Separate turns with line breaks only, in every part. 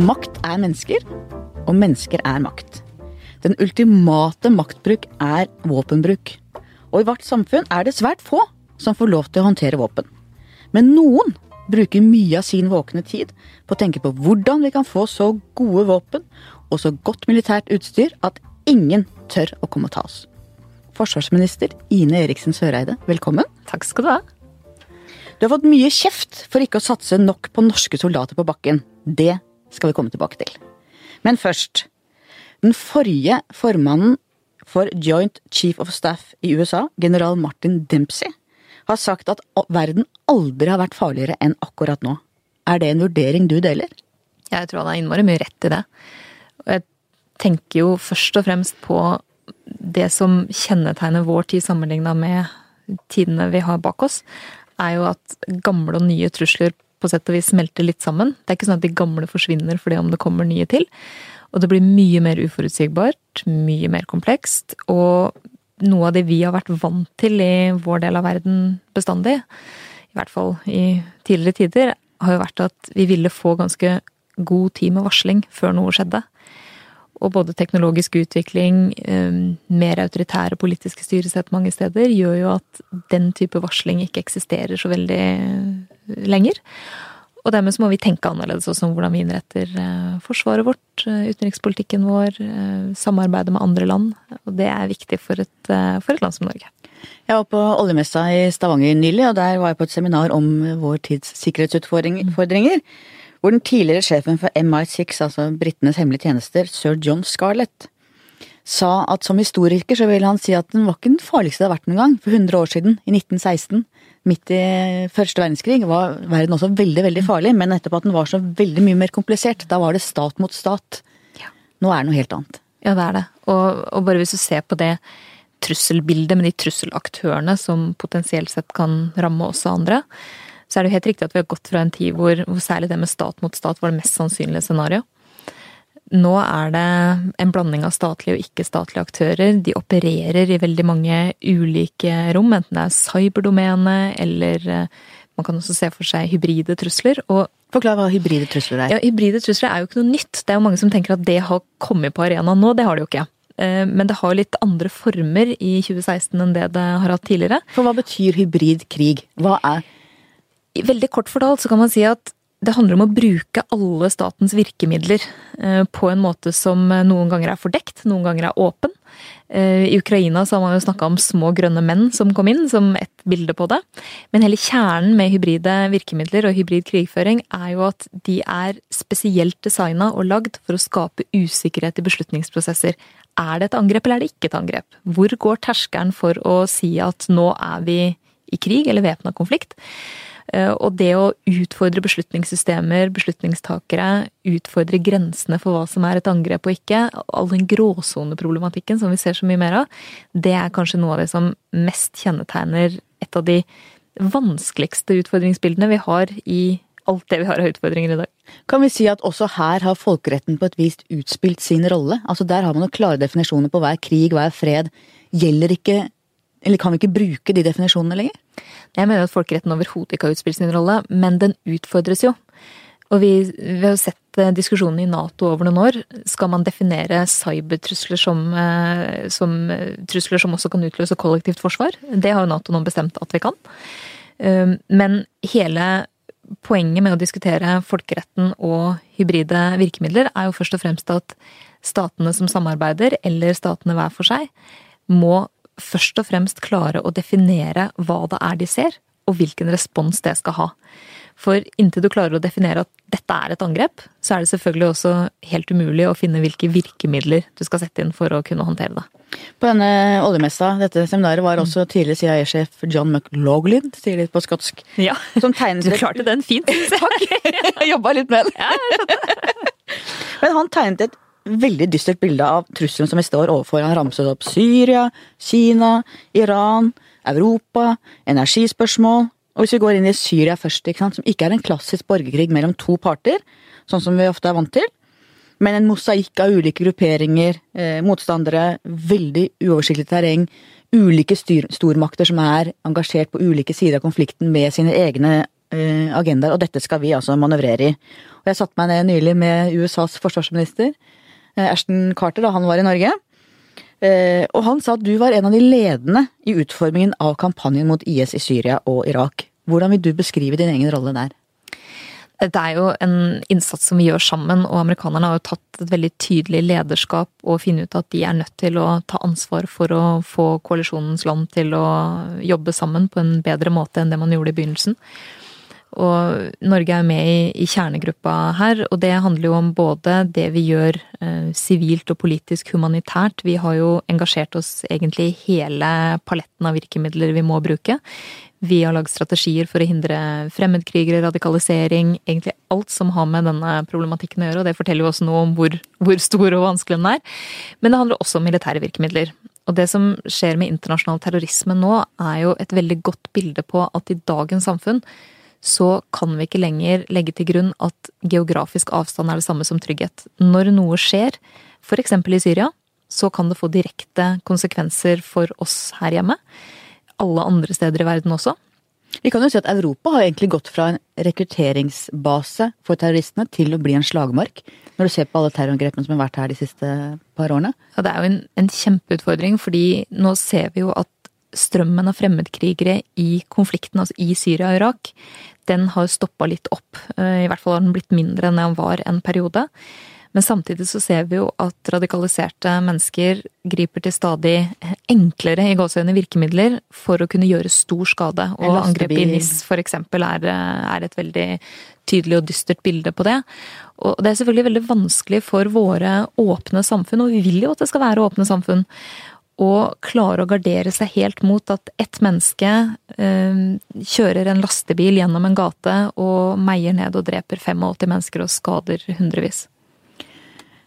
Makt er mennesker, og mennesker er makt. Den ultimate maktbruk er våpenbruk. Og i vårt samfunn er det svært få som får lov til å håndtere våpen. Men noen bruker mye av sin våkne tid på å tenke på hvordan vi kan få så gode våpen og så godt militært utstyr at ingen tør å komme og ta oss. Forsvarsminister Ine Eriksen Søreide, velkommen.
Takk skal du ha.
Du har fått mye kjeft for ikke å satse nok på norske soldater på bakken. Det skal vi komme tilbake til. Men først. Den forrige formannen for Joint Chief of Staff i USA, general Martin Dempsey, har sagt at verden aldri har vært farligere enn akkurat nå. Er det en vurdering du deler?
Jeg tror han har innmari mye rett i det. Jeg tenker jo først og fremst på det som kjennetegner vår tid sammenligna med tidene vi har bak oss, er jo at gamle og nye trusler på sett og vis smelter litt sammen. Det er ikke sånn at de gamle forsvinner fordi om det kommer nye til. Og det blir mye mer uforutsigbart, mye mer komplekst. Og noe av det vi har vært vant til i vår del av verden bestandig, i hvert fall i tidligere tider, har jo vært at vi ville få ganske god tid med varsling før noe skjedde. Og både teknologisk utvikling, eh, mer autoritære politiske styresett mange steder, gjør jo at den type varsling ikke eksisterer så veldig lenger. Og dermed så må vi tenke annerledes også om hvordan vi innretter eh, forsvaret vårt, eh, utenrikspolitikken vår, samarbeidet med andre land. Og det er viktig for et, for et land som Norge.
Jeg var på oljemessa i Stavanger nylig, og der var jeg på et seminar om vår tids sikkerhetsutfordringer hvor den tidligere sjefen for MI6, altså britenes hemmelige tjenester, sir John Scarlett, sa at som historiker så vil han si at den var ikke den farligste det har vært noen gang. For 100 år siden, i 1916, midt i første verdenskrig, var verden også veldig, veldig farlig, men etterpå at den var så veldig mye mer komplisert. Da var det stat mot stat. Nå er det noe helt annet.
Ja, det er det. Og, og bare hvis du ser på det trusselbildet med de trusselaktørene som potensielt sett kan ramme også andre, så er det jo helt riktig at vi har gått fra en tid hvor, hvor særlig det med stat mot stat var det mest sannsynlige scenario. Nå er det en blanding av statlige og ikke-statlige aktører. De opererer i veldig mange ulike rom, enten det er cyberdomene eller eh, man kan også se for seg hybride trusler. Og
Forklar hva hybride trusler er.
Ja, Hybride trusler er jo ikke noe nytt. Det er jo mange som tenker at det har kommet på arenaen nå. Det har det jo ikke. Eh, men det har litt andre former i 2016 enn det det har hatt tidligere.
For hva betyr hybrid krig? Hva er
Veldig kort fortalt så kan man si at det handler om å bruke alle statens virkemidler eh, på en måte som noen ganger er fordekt, noen ganger er åpen. Eh, I Ukraina så har man jo snakka om små grønne menn som kom inn, som ett bilde på det. Men hele kjernen med hybride virkemidler og hybrid krigføring er jo at de er spesielt designa og lagd for å skape usikkerhet i beslutningsprosesser. Er det et angrep, eller er det ikke et angrep? Hvor går terskelen for å si at nå er vi i krig eller væpna konflikt? Eh, og det å utfordre beslutningssystemer, beslutningstakere, utfordre grensene for hva som er et angrep og ikke, all den gråsoneproblematikken som vi ser så mye mer av, det er kanskje noe av det som mest kjennetegner et av de vanskeligste utfordringsbildene vi har i alt det vi har av utfordringer i dag.
Kan vi si at også her har folkeretten på et vis utspilt sin rolle? Altså Der har man jo klare definisjoner på hva er krig, hva er fred. Gjelder ikke eller kan vi ikke bruke de definisjonene lenger?
Jeg mener at folkeretten overhodet ikke har utspilt sin rolle, men den utfordres jo. Og vi, vi har jo sett eh, diskusjonen i Nato over noen år. Skal man definere cybertrusler som, eh, som eh, trusler som også kan utløse kollektivt forsvar? Det har jo Nato nå bestemt at vi kan. Men hele poenget med å diskutere folkeretten og hybride virkemidler er jo først og fremst at statene som samarbeider, eller statene hver for seg, må først og fremst klare å definere hva det er de ser, og hvilken respons det skal ha. For inntil du klarer å definere at dette er et angrep, så er det selvfølgelig også helt umulig å finne hvilke virkemidler du skal sette inn for å kunne håndtere det.
På denne oljemessa, dette seminaret, var også tidligere CIA-sjef John McLaughlin, sier de på skotsk.
Ja, som tegnet du klarte den fint.
Takk! Jeg jobba litt med den. Ja. Men han tegnet et veldig dystert bilde av trusselen som vi står overfor. Han ramset opp Syria, Kina, Iran, Europa, energispørsmål. Og hvis vi går inn i Syria først, ikke sant, som ikke er en klassisk borgerkrig mellom to parter, sånn som vi ofte er vant til, men en mosaikk av ulike grupperinger, eh, motstandere, veldig uoversiktlig terreng, ulike styr, stormakter som er engasjert på ulike sider av konflikten med sine egne eh, agendaer, og dette skal vi altså manøvrere i. Og jeg satte meg ned nylig med USAs forsvarsminister, Ashton Carter, da han var i Norge. Eh, og han sa at du var en av de ledende i utformingen av kampanjen mot IS i Syria og Irak. Hvordan vil du beskrive din egen rolle der?
Det er jo en innsats som vi gjør sammen, og amerikanerne har jo tatt et veldig tydelig lederskap og funnet ut at de er nødt til å ta ansvar for å få koalisjonens land til å jobbe sammen på en bedre måte enn det man gjorde i begynnelsen. Og Norge er med i, i, kjernegruppa her, og det handler jo om både det vi gjør eh, sivilt og politisk humanitært. Vi har jo engasjert oss egentlig i hele paletten av virkemidler vi må bruke. Vi har lagd strategier for å hindre fremmedkrigere, radikalisering, egentlig alt som har med denne problematikken å gjøre, og det forteller jo også noe om hvor, hvor stor og vanskelig den er. Men det handler også om militære virkemidler. Og det som skjer med internasjonal terrorisme nå, er jo et veldig godt bilde på at i dagens samfunn så kan vi ikke lenger legge til grunn at geografisk avstand er det samme som trygghet. Når noe skjer, f.eks. i Syria, så kan det få direkte konsekvenser for oss her hjemme. Alle andre steder i verden også.
Vi kan jo si at Europa har egentlig gått fra en rekrutteringsbase for terroristene til å bli en slagmark, når du ser på alle terrorangrepene som har vært her de siste par årene?
Ja, Det er jo en, en kjempeutfordring, fordi nå ser vi jo at strømmen av fremmedkrigere i konflikten, altså i Syria og Irak, den har stoppa litt opp. Eh, I hvert fall har den blitt mindre enn den var en periode. Men samtidig så ser vi jo at radikaliserte mennesker griper til stadig enklere i gåseøyne virkemidler for å kunne gjøre stor skade. Og angrepet i NIS eksempel er, er, et veldig tydelig og dystert bilde på det. Og det er selvfølgelig veldig vanskelig for våre åpne samfunn, og vi vil jo at det skal være åpne samfunn, å klare å gardere seg helt mot at ett menneske eh, kjører en lastebil gjennom en gate og meier ned og dreper 85 mennesker og skader hundrevis.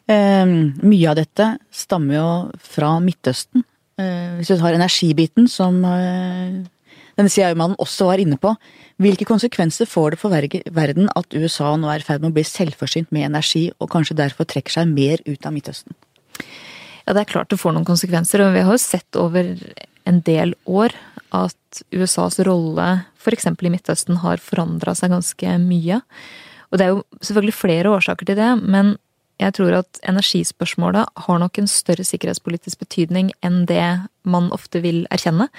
Eh, mye av dette stammer jo fra Midtøsten. Eh, hvis du tar energibiten, som eh, denne CIA-mannen også var inne på, hvilke konsekvenser får det for verden at USA nå er i ferd med å bli selvforsynt med energi, og kanskje derfor trekker seg mer ut av Midtøsten?
Ja, det er klart det får noen konsekvenser, og vi har jo sett over en del år at USAs rolle f.eks. i Midtøsten har forandra seg ganske mye. Og det er jo selvfølgelig flere årsaker til det, men jeg tror at energispørsmålet har nok en større sikkerhetspolitisk betydning enn det man ofte vil erkjenne.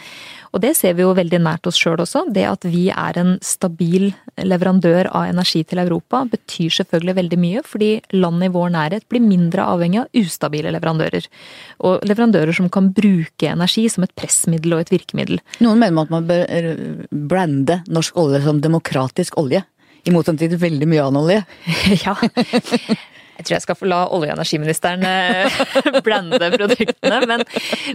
Og det ser vi jo veldig nært oss sjøl også. Det at vi er en stabil leverandør av energi til Europa, betyr selvfølgelig veldig mye, fordi land i vår nærhet blir mindre avhengig av ustabile leverandører. Og leverandører som kan bruke energi som et pressmiddel og et virkemiddel.
Noen mener at man bør brande norsk olje som demokratisk olje. I motsetning til veldig mye annen olje.
ja. Jeg tror jeg skal få la olje- og energiministeren eh, blande produktene. Men,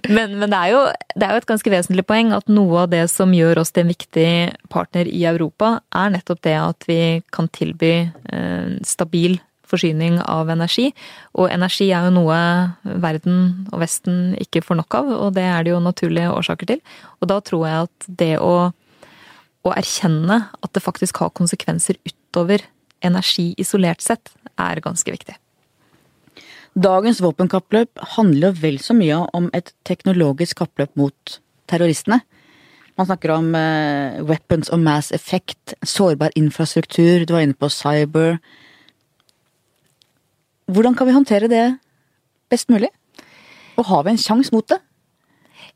men, men det, er jo, det, er jo, et ganske vesentlig poeng at noe av det som gjør oss til en viktig partner i Europa, er nettopp det at vi kan tilby eh, stabil forsyning av energi. Og energi er jo noe verden og Vesten ikke får nok av, og det er det jo naturlige årsaker til. Og da tror jeg at det å, å erkjenne at det faktisk har konsekvenser utover energi isolert sett, er ganske viktig.
Dagens våpenkappløp handler vel så mye om et teknologisk kappløp mot terroristene. Man snakker om uh, weapons of mass effect, sårbar infrastruktur, du var inne på cyber. Hvordan kan vi håndtere det best mulig? Og har vi en sjanse mot det?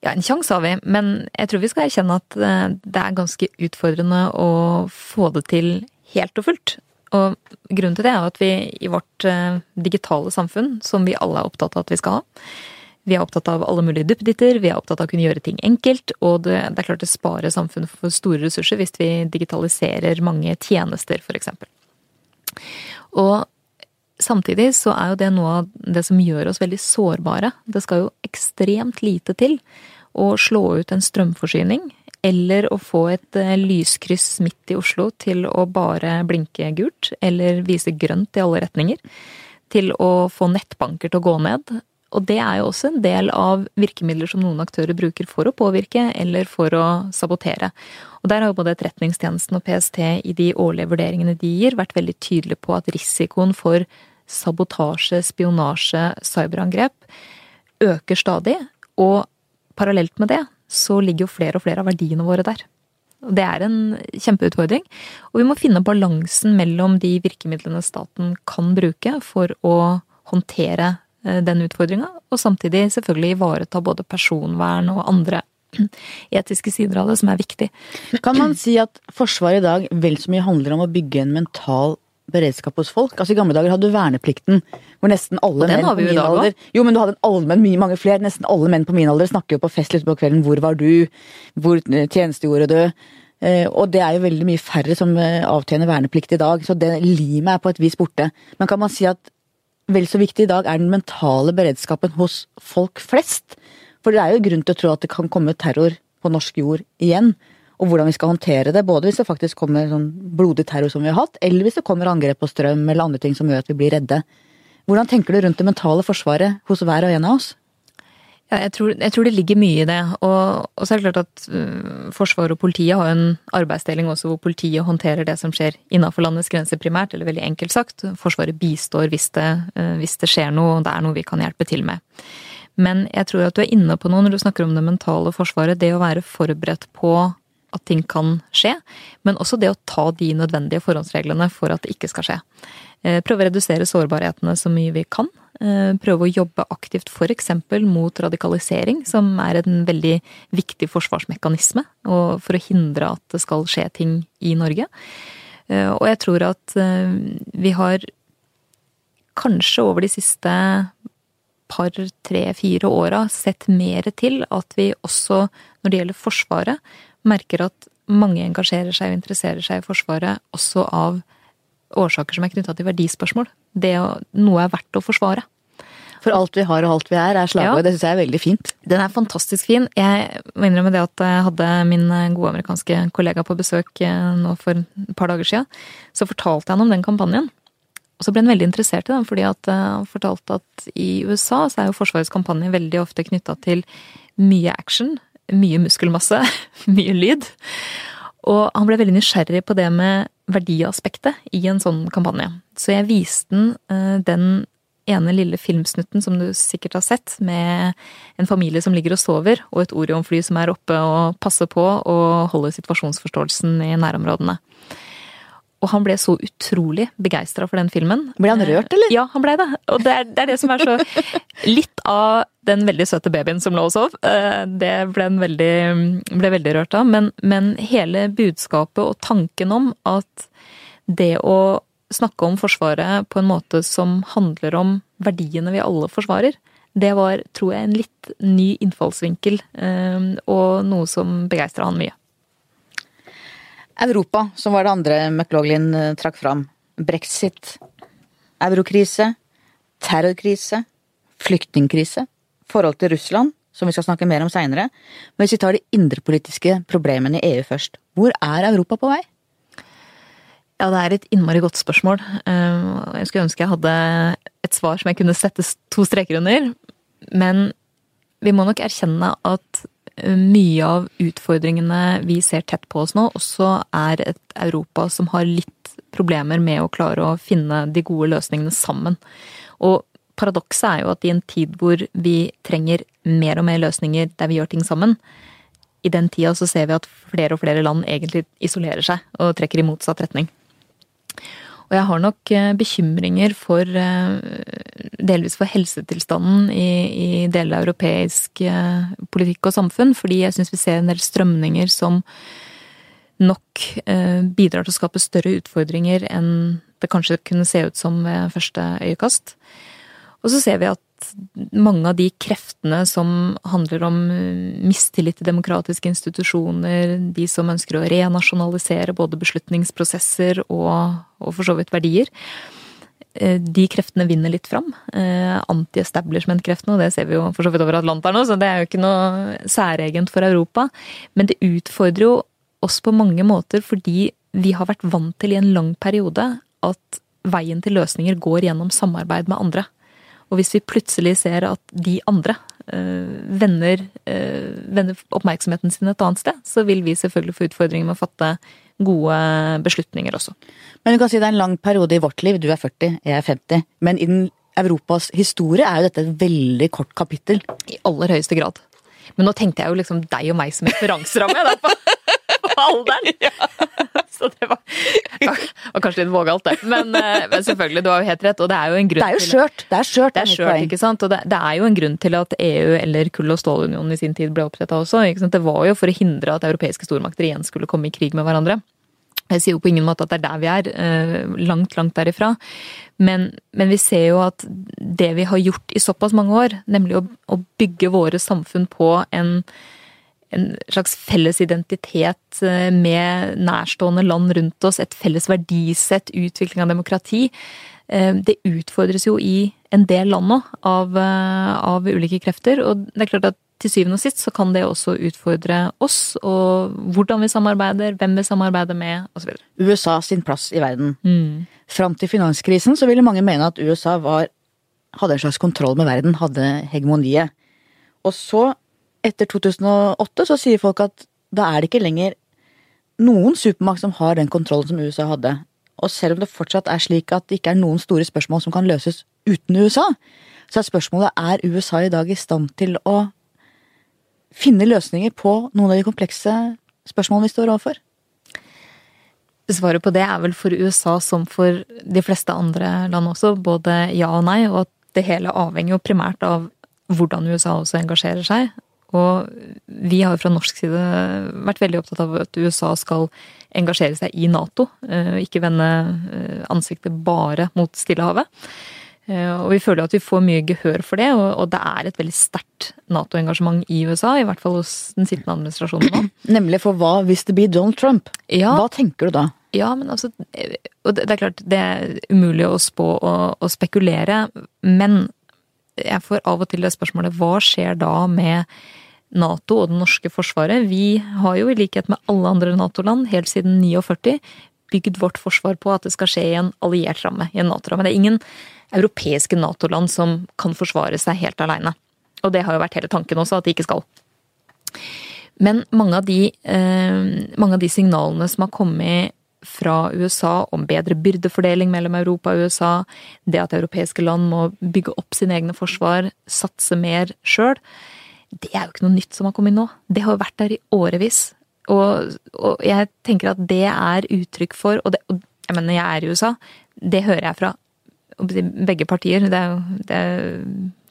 Ja, en sjanse har vi, men jeg tror vi skal erkjenne at eh, det er ganske utfordrende å få det til helt og fullt. Og grunnen til det er at vi i vårt eh, digitale samfunn, som vi alle er opptatt av at vi skal ha, vi er opptatt av alle mulige duppeditter, vi er opptatt av å kunne gjøre ting enkelt, og det, det er klart det sparer samfunnet for store ressurser hvis vi digitaliserer mange tjenester, f.eks. Og samtidig så er jo det noe av det som gjør oss veldig sårbare. Det skal jo ekstremt lite til å slå ut en strømforsyning eller å få et eh, lyskryss midt i Oslo til å bare blinke gult, eller vise grønt i alle retninger. Til å få nettbanker til å gå ned. Og det er jo også en del av virkemidler som noen aktører bruker for å påvirke eller for å sabotere. Og der har jo både Etterretningstjenesten og PST i de årlige vurderingene de gir, vært veldig tydelige på at risikoen for sabotasje, spionasje, cyberangrep øker stadig. Og parallelt med det så ligger jo flere og flere av verdiene våre der. Og Det er en kjempeutfordring. Og vi må finne balansen mellom de virkemidlene staten kan bruke for å håndtere eh, den utfordringa, og samtidig selvfølgelig ivareta både personvern og andre etiske sider av det som er viktig.
Kan man si at Forsvaret i dag vel så mye handler om å bygge en mental beredskap hos folk? Altså I gamle dager hadde du verneplikten, hvor nesten alle menn på min alder Jo, men du hadde en allmenn, mye mange flere. Nesten alle menn på min alder snakker jo på fest litt på kvelden 'hvor var du', 'hvor tjenestegjorde du'? Eh, og det er jo veldig mye færre som eh, avtjener verneplikt i dag, så det limet er på et vis borte. Men kan man si at vel så viktig i dag er den mentale beredskapen hos folk flest? For det er jo grunn til å tro at det kan komme terror på norsk jord igjen. Og hvordan vi skal håndtere det, både hvis det faktisk kommer sånn blodig terror som vi har hatt, eller hvis det kommer angrep på strøm eller andre ting som gjør at vi blir redde. Hvordan tenker du rundt det mentale forsvaret hos hver og en av oss?
Ja, jeg, tror, jeg tror, det ligger mye i det. Og, og så er det klart at uh, Forsvaret og politiet har en arbeidsdeling også hvor politiet håndterer det som skjer innenfor landets grenser primært, eller veldig enkelt sagt. Forsvaret bistår hvis det, uh, hvis det skjer noe, og det er noe vi kan hjelpe til med. Men jeg tror at du er inne på noe når du snakker om det mentale forsvaret. Det å være forberedt på at ting kan skje, men også det å ta de nødvendige forhåndsreglene for at det ikke skal skje. Eh, prøve å redusere sårbarhetene så mye vi kan. Eh, prøve å jobbe aktivt f.eks. mot radikalisering, som er en veldig viktig forsvarsmekanisme for å hindre at det skal skje ting i Norge. Eh, og jeg tror at vi har kanskje over de siste par, tre, fire åra sett mer til at vi også, når det gjelder Forsvaret, merker at mange engasjerer seg og interesserer seg i Forsvaret også av årsaker som er knytta til verdispørsmål. Det å, noe er verdt å forsvare.
For alt vi har og alt vi er, er slagord. Ja. Det syns jeg er veldig fint.
Den er fantastisk fin. Jeg må innrømme det at jeg hadde min gode amerikanske kollega på besøk eh, nå for et par dager siden. Så fortalte jeg han om den kampanjen. Og så ble han veldig interessert i den, fordi at eh, han fortalte at i USA så er jo Forsvarets kampanje veldig ofte knytta til mye action, mye muskelmasse, mye lyd. Og han ble veldig nysgjerrig på det med verdiaspektet i en sånn kampanje. Så jeg viste den eh, den ene lille filmsnutten som du sikkert har sett, med en familie som ligger og sover, og et Orion-fly som er oppe og passer på og holder situasjonsforståelsen i nærområdene. Og han ble så utrolig begeistra for den filmen.
Ble han rørt, eller?
Ja, han ble det. Og det er, det er, det som er så Litt av den veldig søte babyen som lå og sov. Eh, det ble han veldig, ble veldig rørt av. Men, men, hele budskapet og tanken om at det å snakke om Forsvaret på en måte som handler om verdiene vi alle forsvarer, det var, tror jeg, en litt ny innfallsvinkel. Eh, og noe som begeistra han mye.
Europa, som var det andre McLaughlin eh, trakk fram. Brexit, eurokrise, terrorkrise, flyktningkrise, forhold til Russland, som vi skal snakke mer om seinere. Men hvis vi tar de indrepolitiske problemene i EU først, hvor er Europa på vei?
Ja, det er et innmari godt spørsmål. Eh, jeg skulle ønske jeg hadde et svar som jeg kunne sette to streker under. Men vi må nok erkjenne at mye av utfordringene vi ser tett på oss nå, også er et Europa som har litt problemer med å klare å finne de gode løsningene sammen. Og paradokset er jo at i en tid hvor vi trenger mer og mer løsninger der vi gjør ting sammen, i den tida så ser vi at flere og flere land egentlig isolerer seg og trekker i motsatt retning. Og jeg har nok eh, bekymringer for eh, delvis for helsetilstanden i, i deler av europeisk eh, politikk og samfunn, fordi jeg syns vi ser en del strømninger som nok bidrar til å skape større utfordringer enn det kanskje kunne se ut som ved første øyekast. Og så ser vi at mange av de kreftene som handler om eh, mistillit til demokratiske institusjoner, de som ønsker å renasjonalisere både beslutningsprosesser og, og for så vidt verdier, eh, de kreftene vinner litt fram. Eh, anti-establishment-kreftene, og det ser vi jo for så vidt over Atlanteren nå, så det er jo ikke noe særegent for Europa. Men det utfordrer jo oss på mange måter fordi vi har vært vant til i en lang periode at veien til løsninger går gjennom samarbeid med andre. Og hvis vi plutselig ser at de andre øh, vender, øh, vender, oppmerksomheten sin et annet sted, så vil vi selvfølgelig få utfordringer med å fatte gode beslutninger også.
Men du kan si det er en lang periode i vårt liv. Du er 40, jeg er 50. Men i den Europas historie er jo dette et veldig kort kapittel.
I aller høyeste grad. Men nå tenkte jeg jo liksom deg og meg som referanseramme. alderen! Så det var, var kanskje litt vågalt, det. Men, eh, men, selvfølgelig, du har jo helt rett. Og det er jo en grunn
Det er jo skjørt! Det er skjørt,
det er skjørt ikke sant? Og det, det, er jo en grunn til at EU eller Kull- og stålunionen i sin tid ble oppretta også. Ikke sant? Det var jo for å hindre at europeiske stormakter igjen skulle komme i krig med hverandre. Jeg sier jo på ingen måte at det er der vi er, eh, langt, langt derifra. Men, men vi ser jo at det vi har gjort i såpass mange år, nemlig å, å bygge våre samfunn på en en slags felles identitet eh, med nærstående land rundt oss, et felles verdisett, utvikling av demokrati. Eh, det utfordres jo i en del land nå av, eh, av, ulike krefter. Og det er klart at til syvende og sist så kan det også utfordre oss, og hvordan vi samarbeider, hvem vi samarbeider med, osv.
USA sin plass i verden. Mm. Fram til finanskrisen så ville mange mene at USA var, hadde en slags kontroll med verden, hadde hegemoniet. Og så etter 2008 så sier folk at da er det ikke lenger noen supermakt som har den kontrollen som USA hadde. Og selv om det fortsatt er slik at det ikke er noen store spørsmål som kan løses uten USA, så er spørsmålet er USA i dag i stand til å finne løsninger på noen av de komplekse spørsmålene vi står overfor?
Svaret på det er vel for USA som for de fleste andre land også, både ja og nei, og at det hele avhenger jo primært av hvordan USA også engasjerer seg. Og vi har fra norsk side vært veldig opptatt av at USA skal engasjere seg i Nato, eh, ikke vende eh, ansiktet bare mot Stillehavet. Eh, og vi føler at vi får mye gehør for det, og det er et veldig sterkt Nato-engasjement i USA. I hvert fall hos den sittende administrasjonen nå.
Nemlig for hva hvis det blir Donald Trump? Ja, hva tenker du da?
Ja, men altså Og det er klart, det er umulig å spå og, og spekulere, men jeg får av og til det spørsmålet hva skjer da med Nato og det norske forsvaret. Vi har jo i likhet med alle andre Nato-land helt siden 49 bygd vårt forsvar på at det skal skje i en alliert ramme, i en Nato-ramme. Det er ingen europeiske Nato-land som kan forsvare seg helt aleine. Og det har jo vært hele tanken også, at de ikke skal. Men mange av de, eh, mange av de signalene som har kommet fra USA om bedre byrdefordeling mellom Europa og USA, det at europeiske land må bygge opp sine egne forsvar, satse mer sjøl, det er jo ikke noe nytt som har kommet nå. Det har jo vært der i årevis. Og, og jeg tenker at det er uttrykk for og, det, og, jeg mener, jeg er i USA. Det hører jeg fra begge partier. Det er jo det er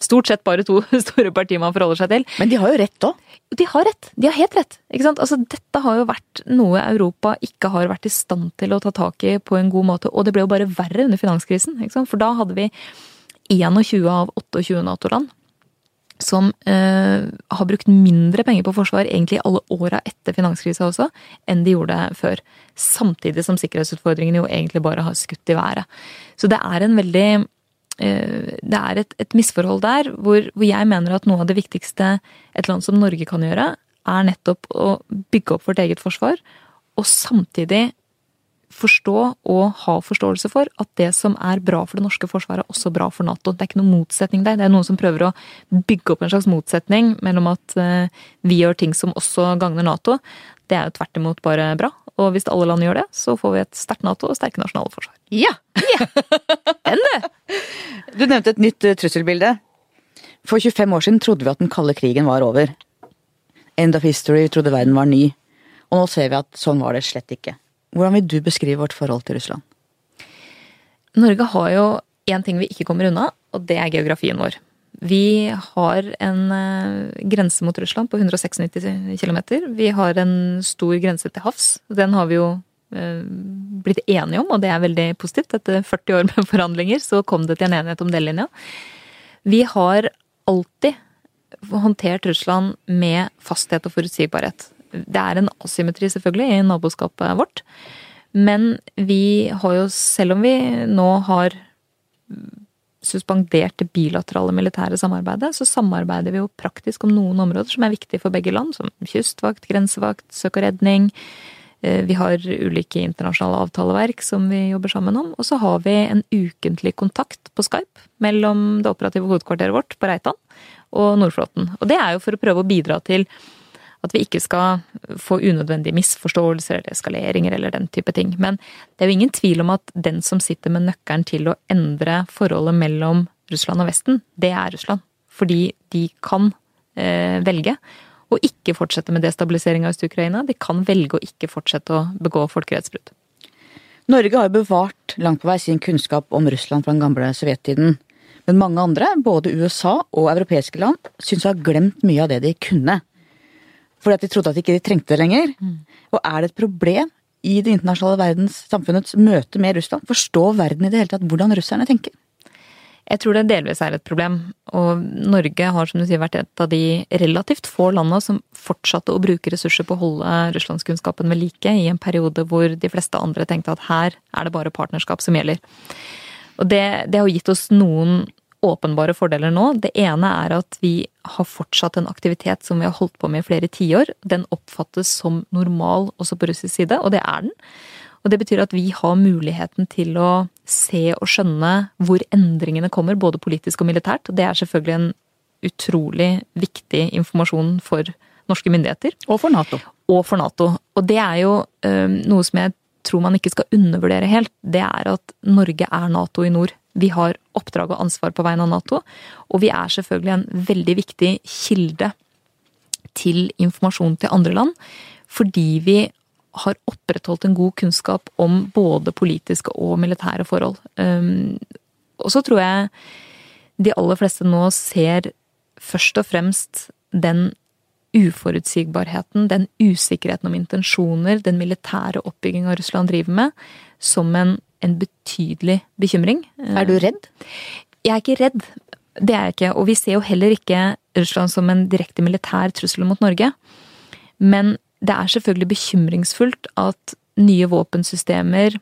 stort sett bare to store partier man forholder seg til.
Men de har jo rett òg.
De har rett. De har helt rett. Ikke sant? Altså, dette har jo vært noe Europa ikke har vært i stand til å ta tak i på en god måte. Og det ble jo bare verre under finanskrisen. Ikke sant? For da hadde vi 21 av 28 Nato-land som eh, har brukt mindre penger på forsvar egentlig alle åra etter finanskrisa også, enn de gjorde før. Samtidig som sikkerhetsutfordringene jo egentlig bare har skutt i været. Så det er en veldig eh, det er et, et misforhold der hvor, hvor, jeg mener at noe av det viktigste et land som Norge kan gjøre, er nettopp å bygge opp vårt eget forsvar, og samtidig forstå og ha forståelse for at det som er bra for det norske forsvaret, er også bra for Nato. Det er ikke noen motsetning der. Det er noen som prøver å bygge opp en slags motsetning mellom at eh, vi gjør ting som også gagner Nato. Det er jo tvert imot bare bra. Og hvis alle land gjør det, så får vi et sterkt Nato og sterke nasjonale forsvar.
Ja! ja. Den, du! Du nevnte et nytt eh, trusselbilde. For 25 år siden trodde vi at den kalde krigen var over. End of history, trodde verden var ny. Og nå ser vi at sånn var det slett ikke. Hvordan vil du beskrive vårt forhold til Russland?
Norge har jo én ting vi ikke kommer unna, og det er geografien vår. Vi har en eh, grense mot Russland på 196 km. Vi har en stor grense til havs. Den har vi jo eh, blitt enige om, og det er veldig positivt. Etter 40 år med forhandlinger så kom det til en enighet om delelinja. Vi har alltid håndtert Russland med fasthet og forutsigbarhet. Det er en asymmetri, selvfølgelig, i naboskapet vårt. Men vi har jo, selv om vi nå har suspendert det bilaterale militære samarbeidet, så samarbeider vi jo praktisk om noen områder som er viktige for begge land, som kystvakt, grensevakt, søk og redning. Eh, vi har ulike internasjonale avtaleverk som vi jobber sammen om. Og så har vi en ukentlig kontakt på Skype mellom det operative hovedkvarteret vårt på Reitan og Nordflåten. Og det er jo for å prøve å bidra til at vi ikke skal få unødvendige misforståelser eller eskaleringer eller den type ting. Men det er jo ingen tvil om at den som sitter med nøkkelen til å endre forholdet mellom Russland og Vesten, det er Russland. Fordi de kan eh, velge å ikke fortsette med destabilisering av Øst-Ukraina. De kan velge å ikke fortsette å begå folkerettsbrudd.
Norge har bevart langt på vei sin kunnskap om Russland fra den gamle sovjettiden. Men mange andre, både USA og europeiske land, syns å ha glemt mye av det de kunne. Fordi at de trodde at de ikke trengte det lenger. Mm. Og er det et problem i det internasjonale verdens samfunnets møte med Russland? Forstå verden i det hele tatt hvordan russerne tenker?
Jeg tror det delvis er et problem. Og Norge har som du sier vært et av de relativt få landene som fortsatte å bruke ressurser på å holde russlandskunnskapen ved like i en periode hvor de fleste andre tenkte at her er det bare partnerskap som gjelder. Og det, det har gitt oss noen åpenbare fordeler nå. Det ene er at vi har fortsatt en aktivitet som vi har holdt på med i flere tiår. Den oppfattes som normal også på russisk side, og det er den. Og det betyr at vi har muligheten til å se og skjønne hvor endringene kommer, både politisk og militært. Og det er selvfølgelig en utrolig viktig informasjon for norske myndigheter.
Og for Nato.
Og for Nato. Og det er jo øh, noe som jeg tror man ikke skal undervurdere helt. Det er at Norge er Nato i nord. Vi har oppdrag og ansvar på vegne av Nato, og vi er selvfølgelig en veldig viktig kilde til informasjon til andre land. Fordi vi har opprettholdt en god kunnskap om både politiske og militære forhold. Um, og så tror jeg de aller fleste nå ser først og fremst den uforutsigbarheten, den usikkerheten om intensjoner den militære oppbygginga Russland driver med, som en, en, betydelig bekymring.
Er du redd?
Jeg er ikke redd. Det er jeg ikke. Og vi ser jo heller ikke Russland som en direkte militær trussel mot Norge. Men det er selvfølgelig bekymringsfullt at nye våpensystemer,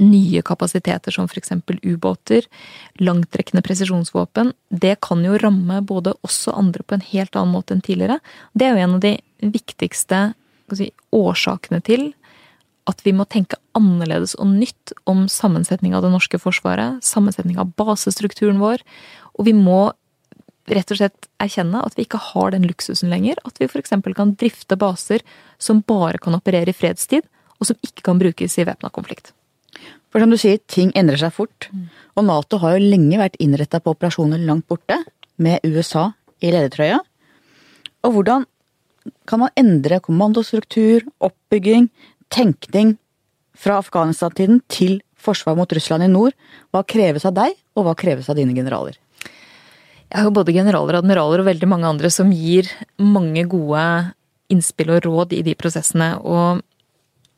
nye kapasiteter som f.eks. ubåter, langtrekkende presisjonsvåpen, det kan jo ramme både oss og andre på en helt annen måte enn tidligere. Det er jo en av de viktigste si, årsakene til at vi må tenke annerledes og nytt om sammensetning av det norske forsvaret, sammensetning av basestrukturen vår, og vi må rett og slett erkjenne at vi ikke har den luksusen lenger. At vi f.eks. kan drifte baser som bare kan operere i fredstid, og som ikke kan brukes i væpna konflikt.
For som du sier, ting endrer seg fort. Mm. Og Nato har jo lenge vært innretta på operasjoner langt borte, med USA i ledertrøya. Og hvordan kan man endre kommandostruktur, oppbygging, tenkning fra Afghanistan-tiden til forsvar mot Russland i nord? Hva kreves av deg, og hva kreves av dine generaler?
Jeg har både generaler, admiraler og veldig mange andre som gir mange gode innspill og råd i de prosessene. Og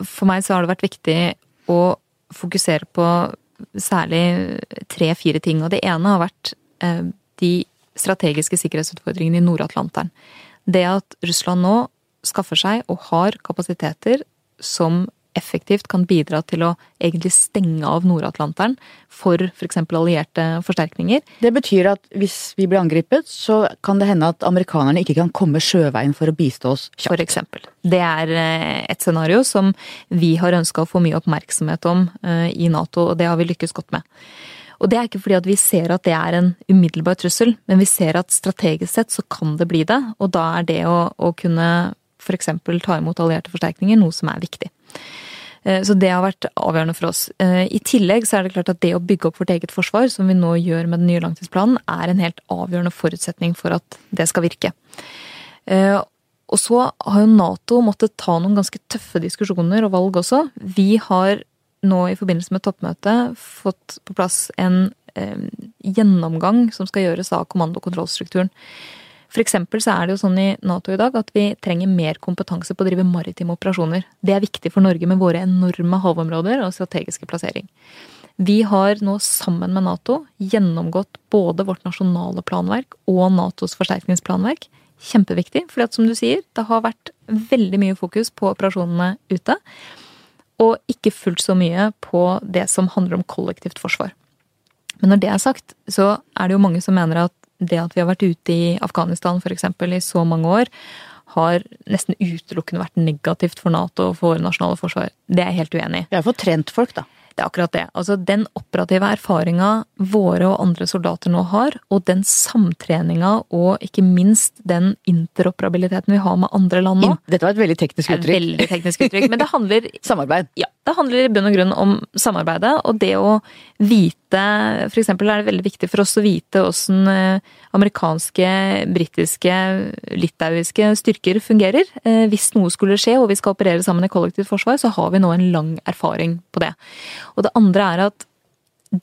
for meg så har det vært viktig å fokusere på særlig tre-fire ting. Og det ene har vært eh, de strategiske sikkerhetsutfordringene i Nord-Atlanteren. Det at Russland nå skaffer seg og har kapasiteter som effektivt kan bidra til å egentlig stenge av Nord-Atlanteren for f.eks. For allierte forsterkninger.
Det betyr at hvis vi blir angrepet, så kan det hende at amerikanerne ikke kan komme sjøveien for å bistå oss
kjapt. For eksempel. Det er eh, et scenario som vi har ønska å få mye oppmerksomhet om eh, i Nato, og det har vi lykkes godt med. Og det er ikke fordi at vi ser at det er en umiddelbar trussel, men vi ser at strategisk sett så kan det bli det, og da er det å, å kunne f.eks. ta imot allierte forsterkninger noe som er viktig. Eh, så det har vært avgjørende for oss. Eh, I tillegg så er det klart at det å bygge opp vårt eget forsvar, som vi nå gjør med den nye langtidsplanen, er en helt avgjørende forutsetning for at det skal virke. Eh, og så har jo Nato måttet ta noen ganske tøffe diskusjoner og valg også. Vi har nå i forbindelse med toppmøtet fått på plass en gjennomgang som skal gjøres av kommando- og kontrollstrukturen. For eksempel så er det jo sånn i Nato i dag at vi trenger mer kompetanse på å drive maritime operasjoner. Det er viktig for Norge med våre enorme havområder og strategiske plassering. Vi har nå sammen med Nato gjennomgått både vårt nasjonale planverk og Natos forsterkningsplanverk. Kjempeviktig, for som du sier, det har vært veldig mye fokus på operasjonene ute. Og ikke fullt så mye på det som handler om kollektivt forsvar. Men når det er sagt, så er det jo mange som mener at det at vi har vært ute i Afghanistan f.eks. i så mange år, har nesten utelukkende vært negativt for Nato og for våre nasjonale forsvar. Det er jeg helt uenig i.
Vi har fått trent folk, da.
Det er akkurat det. Altså Den operative erfaringa våre og andre soldater nå har, og den samtreninga og ikke minst den interoperabiliteten vi har med andre land nå
Dette var et veldig teknisk uttrykk.
Veldig teknisk uttrykk, Men det handler
Samarbeid.
Ja. Det handler i bunn og grunn om samarbeidet, og det å vite For eksempel er det veldig viktig for oss å vite åssen eh, amerikanske, britiske, litauiske styrker fungerer. Eh, hvis noe skulle skje og vi skal operere sammen i kollektivt forsvar, så har vi nå en lang erfaring på det. Og det andre er at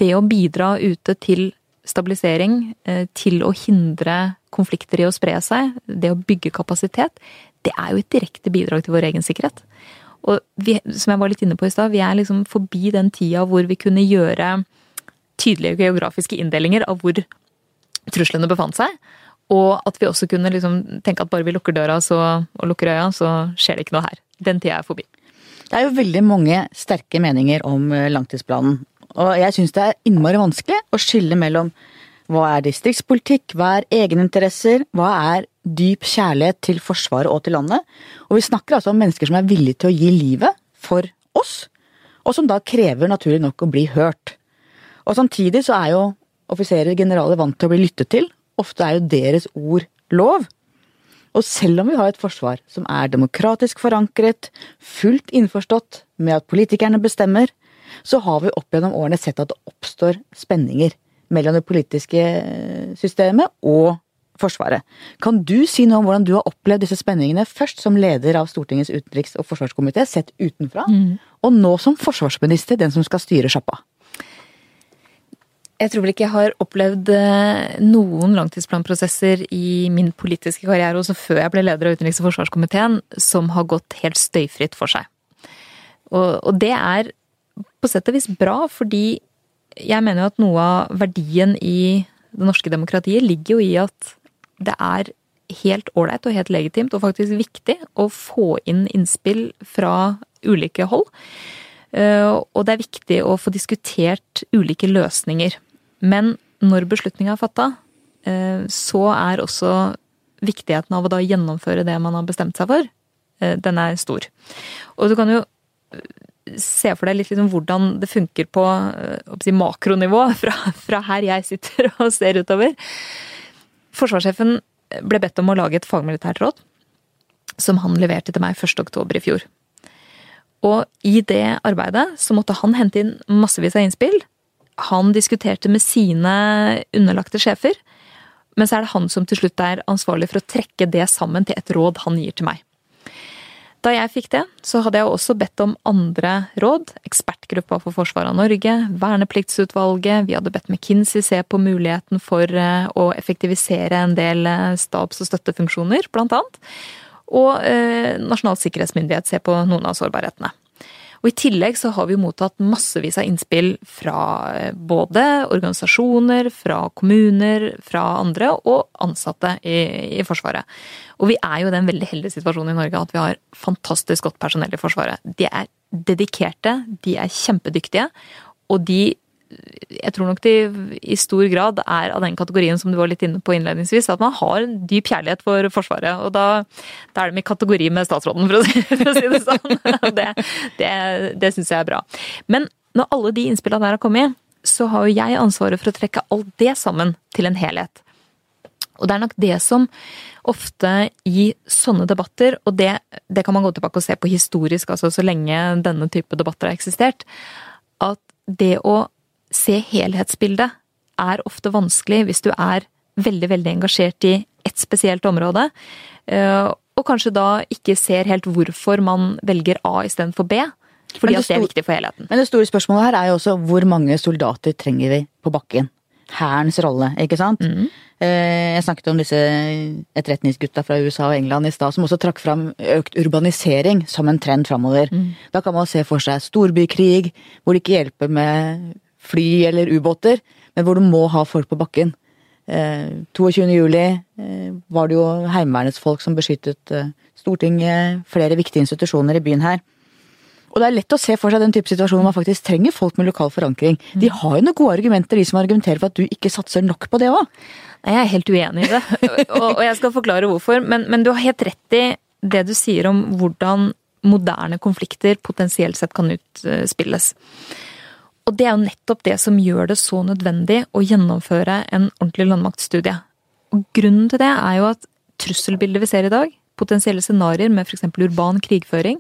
det å bidra ute til stabilisering, eh, til å hindre konflikter i å spre seg, det å bygge kapasitet, det er jo et direkte bidrag til vår egen sikkerhet. Og vi, som jeg var litt inne på i stad, vi er liksom forbi den tida hvor vi kunne gjøre tydelige geografiske inndelinger av hvor truslene befant seg. Og at vi også kunne liksom tenke at bare vi lukker døra så, og lukker øya, så skjer det ikke noe her. Den tida er forbi.
Det er jo veldig mange sterke meninger om eh, langtidsplanen. Og jeg syns det er innmari vanskelig å skille mellom hva er distriktspolitikk, hva er egeninteresser, hva er dyp kjærlighet til Forsvaret og til landet. Og vi snakker altså om mennesker som er villige til å gi livet for oss, og som da krever naturlig nok å bli hørt. Og samtidig så er jo offiserer og generaler vant til å bli lyttet til. Ofte er jo deres ord lov. Og selv om vi har et forsvar som er demokratisk forankret, fullt innforstått med at politikerne bestemmer, så har vi opp gjennom årene sett at det oppstår spenninger mellom det politiske systemet og Forsvaret. Kan du si noe om hvordan du har opplevd disse spenningene, først som leder av Stortingets utenriks- og forsvarskomité, sett utenfra, mm. og nå som forsvarsminister, den som skal styre sjappa?
Jeg tror vel ikke jeg har opplevd eh, noen langtidsplanprosesser i min politiske karriere, også før jeg ble leder av utenriks- og forsvarskomiteen, som har gått helt støyfritt for seg. Og, og det er på sett og vis bra, fordi jeg mener jo at noe av verdien i det norske demokratiet ligger jo i at det er helt ålreit og helt legitimt og faktisk viktig å få inn innspill fra ulike hold. Eh, og det er viktig å få diskutert ulike løsninger. Men når beslutninga er fatta, eh, så er også viktigheten av å da gjennomføre det man har bestemt seg for, eh, den er stor. Og du kan jo se for deg litt liksom hvordan det funker på si, makronivå, fra, fra, her jeg sitter og ser utover. Forsvarssjefen ble bedt om å lage et fagmilitært råd, som han leverte til meg 1.10 i fjor. Og i det arbeidet så måtte han hente inn massevis av innspill. Han diskuterte med sine underlagte sjefer, men så er det han som til slutt er ansvarlig for å trekke det sammen til et råd han gir til meg. Da jeg fikk det, så hadde jeg også bedt om andre råd. Ekspertgruppa for forsvaret av Norge, Vernepliktsutvalget, vi hadde bedt McKinsey se på muligheten for eh, å effektivisere en del eh, stabs- og støttefunksjoner, blant annet. Og eh, Nasjonal sikkerhetsmyndighet se på noen av sårbarhetene. Og I tillegg så har vi mottatt massevis av innspill fra eh, både organisasjoner, fra kommuner, fra andre og ansatte i, i Forsvaret. Og vi er jo i den veldig heldige situasjonen i Norge at vi har fantastisk godt personell i Forsvaret. De er dedikerte, de er kjempedyktige, og de jeg tror nok de i stor grad er av den kategorien som du var litt inne på innledningsvis, at man har en dyp kjærlighet for Forsvaret. Og da, da er de i kategori med statsråden, for å si, for å si det sånn. Det, det, det syns jeg er bra. Men når alle de innspillene der har kommet, så har jo jeg ansvaret for å trekke alt det sammen til en helhet. Og det er nok det som ofte i sånne debatter, og det, det kan man gå tilbake og se på historisk, altså så lenge denne type debatter har eksistert, at det å se helhetsbildet er ofte vanskelig hvis du er veldig, veldig engasjert i ett spesielt område, eh, og kanskje da ikke ser helt hvorfor man velger A istedenfor B. Fordi det, at det er viktig for helheten.
Men det store spørsmålet her er jo også hvor mange soldater trenger vi på bakken? Hærens rolle, ikke sant? Mm. Jeg snakket om disse etterretningsgutta fra USA og England i stad, som også trakk fram økt urbanisering som en trend framover. Mm. Da kan man se for seg storbykrig, hvor det ikke hjelper med fly eller ubåter, men hvor du må ha folk på bakken. Eh, 22. juli eh, var det jo Heimevernets folk som beskyttet eh, Stortinget, flere viktige institusjoner i byen her. Og det er lett å se for seg den type situasjon hvor man faktisk trenger folk med lokal forankring. De mm. har jo noen gode argumenter, de som argumenterer for at du ikke satser nok på det òg.
Jeg er helt uenig i det, og jeg skal forklare hvorfor. Men, men du har helt rett i det du sier om hvordan moderne konflikter potensielt sett kan utspilles. Og det er jo nettopp det som gjør det så nødvendig å gjennomføre en ordentlig landmaktstudie. Og grunnen til det er jo at trusselbildet vi ser i dag, potensielle scenarioer med f.eks. urban krigføring,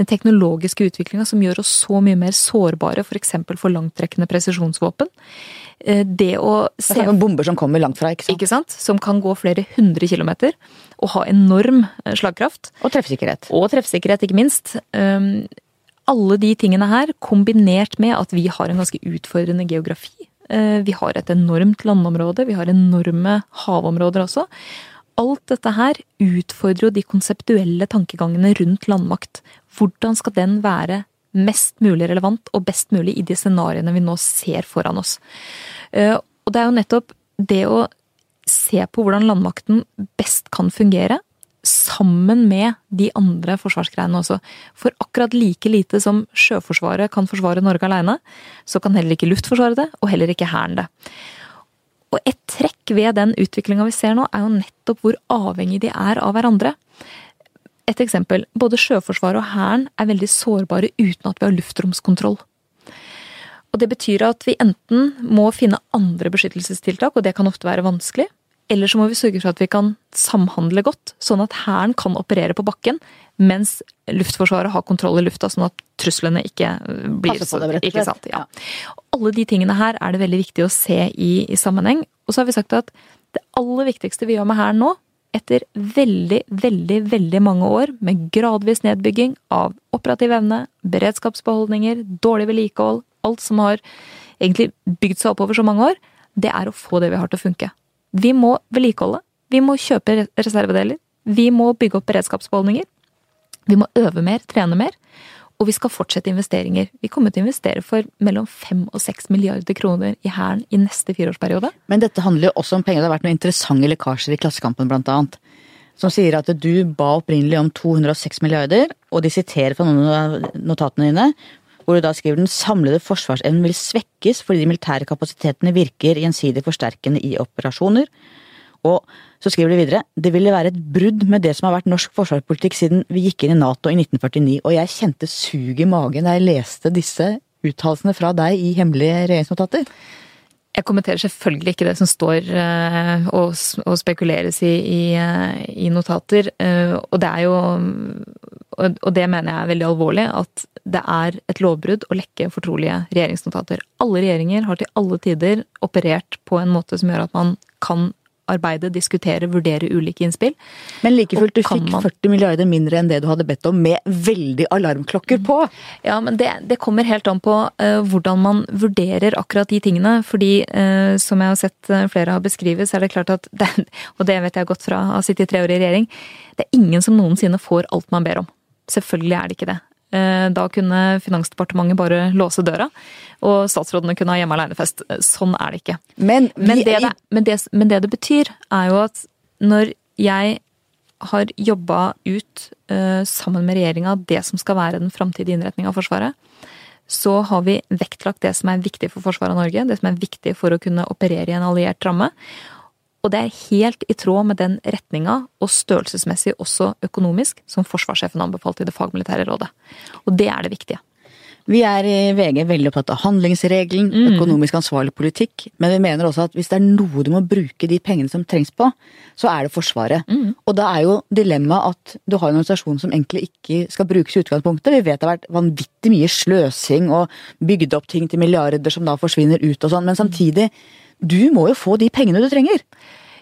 den teknologiske utviklinga som gjør oss så mye mer sårbare f.eks. For, for langtrekkende presisjonsvåpen. Eh, det å
se det er Bomber som kommer langt fra, ikke sant?
Ikke sant? Som kan gå flere hundre kilometer og ha enorm eh, slagkraft.
Og treffsikkerhet.
Og treffsikkerhet, ikke minst. Alle de tingene her, kombinert med at vi har en ganske utfordrende geografi. Eh, vi har et enormt landområde, vi har enorme havområder også. Alt dette her utfordrer jo de konseptuelle tankegangene rundt landmakt. Hvordan skal den være mest mulig relevant og best mulig i de scenarioene vi nå ser foran oss? Eh, og det er jo nettopp det å se på hvordan landmakten best kan fungere, sammen med de andre forsvarsgreiene også. For akkurat like lite som Sjøforsvaret kan forsvare Norge alene, så kan heller ikke Luftforsvaret det, og heller ikke Hæren det. Og et trekk ved den utviklinga vi ser nå, er jo nettopp hvor avhengig de er av hverandre. Et eksempel. Både Sjøforsvaret og Hæren er veldig sårbare uten at vi har luftromskontroll. Og det betyr at vi enten må finne andre beskyttelsestiltak, og det kan ofte være vanskelig, eller så må vi sørge for at vi kan samhandle godt, sånn at Hæren kan operere på bakken, mens Luftforsvaret har kontroll i lufta, sånn at truslene ikke øh, blir
Passe på det, rett og slett.
Sant, ja. Alle de tingene her er det veldig viktig å se i, i sammenheng. Og så har vi sagt at det aller viktigste vi gjør med Hæren nå, etter veldig, veldig, veldig mange år med gradvis nedbygging av operativ evne, beredskapsbeholdninger, dårlig vedlikehold, alt som har egentlig bygd seg opp over så mange år, det er å få det vi har til å funke. Vi må vedlikeholde. Vi må kjøpe reservedeler. Vi må bygge opp beredskapsbeholdninger. Vi må øve mer, trene mer. Og vi skal fortsette investeringer. Vi kommer til å investere for mellom 5 og 6 milliarder kroner i Hæren i neste fireårsperiode.
Men dette handler jo også om penger. Det har vært noen interessante lekkasjer i Klassekampen blant annet. Som sier at du ba opprinnelig om 206 milliarder, og de siterer fra noen av notatene dine, hvor du da skriver den samlede forsvarsevnen vil svekkes fordi de militære kapasitetene virker gjensidig forsterkende i operasjoner. Og så skriver de videre det ville være et brudd med det som har vært norsk forsvarspolitikk siden vi gikk inn i Nato i 1949. Og jeg kjente suget i magen da jeg leste disse uttalelsene fra deg i hemmelige regjeringsnotater.
Jeg kommenterer selvfølgelig ikke det som står uh, og, og, spekuleres i, i, uh, i notater. Uh, og det er jo Og det mener jeg er veldig alvorlig. At det er et lovbrudd å lekke fortrolige regjeringsnotater. Alle regjeringer har til alle tider operert på en måte som gjør at man kan arbeide, diskutere, vurdere ulike innspill.
Men like fullt, du fikk man... 40 milliarder mindre enn det du hadde bedt om, med veldig alarmklokker på!
Ja, men det, det kommer helt an på uh, hvordan man vurderer akkurat de tingene. Fordi, uh, som jeg har sett uh, flere har beskrevet, så er det klart at det, Og det vet jeg godt fra å ha sittet i tre år i regjering. Det er ingen som noensinne får alt man ber om. Selvfølgelig er det ikke det. Eh, da kunne Finansdepartementet bare låse døra, og statsrådene kunne ha hjemme alene-fest. Sånn er det ikke.
Men,
men, det det, men, det, men, det, det betyr, er jo at når jeg har jobba ut uh, sammen med regjeringa det som skal være den framtidige innretninga av Forsvaret, så har vi vektlagt det som er viktig for forsvaret av Norge, det som er viktig for å kunne operere i en alliert ramme. Og det er helt i tråd med den retninga, og størrelsesmessig også økonomisk, som forsvarssjefen anbefalte i det fagmilitære rådet. Og det er det viktige.
Vi er i VG veldig opptatt av handlingsregelen, mm. økonomisk ansvarlig politikk, men vi mener også at hvis det er noe du må bruke de pengene som trengs på, så er det Forsvaret. Mm. Og da er jo dilemmaet at du har en organisasjon som egentlig ikke skal brukes i utgangspunktet. Vi vet det har vært vanvittig mye sløsing og bygd opp ting til milliarder som da forsvinner ut og sånn, men samtidig du må jo få de pengene du trenger.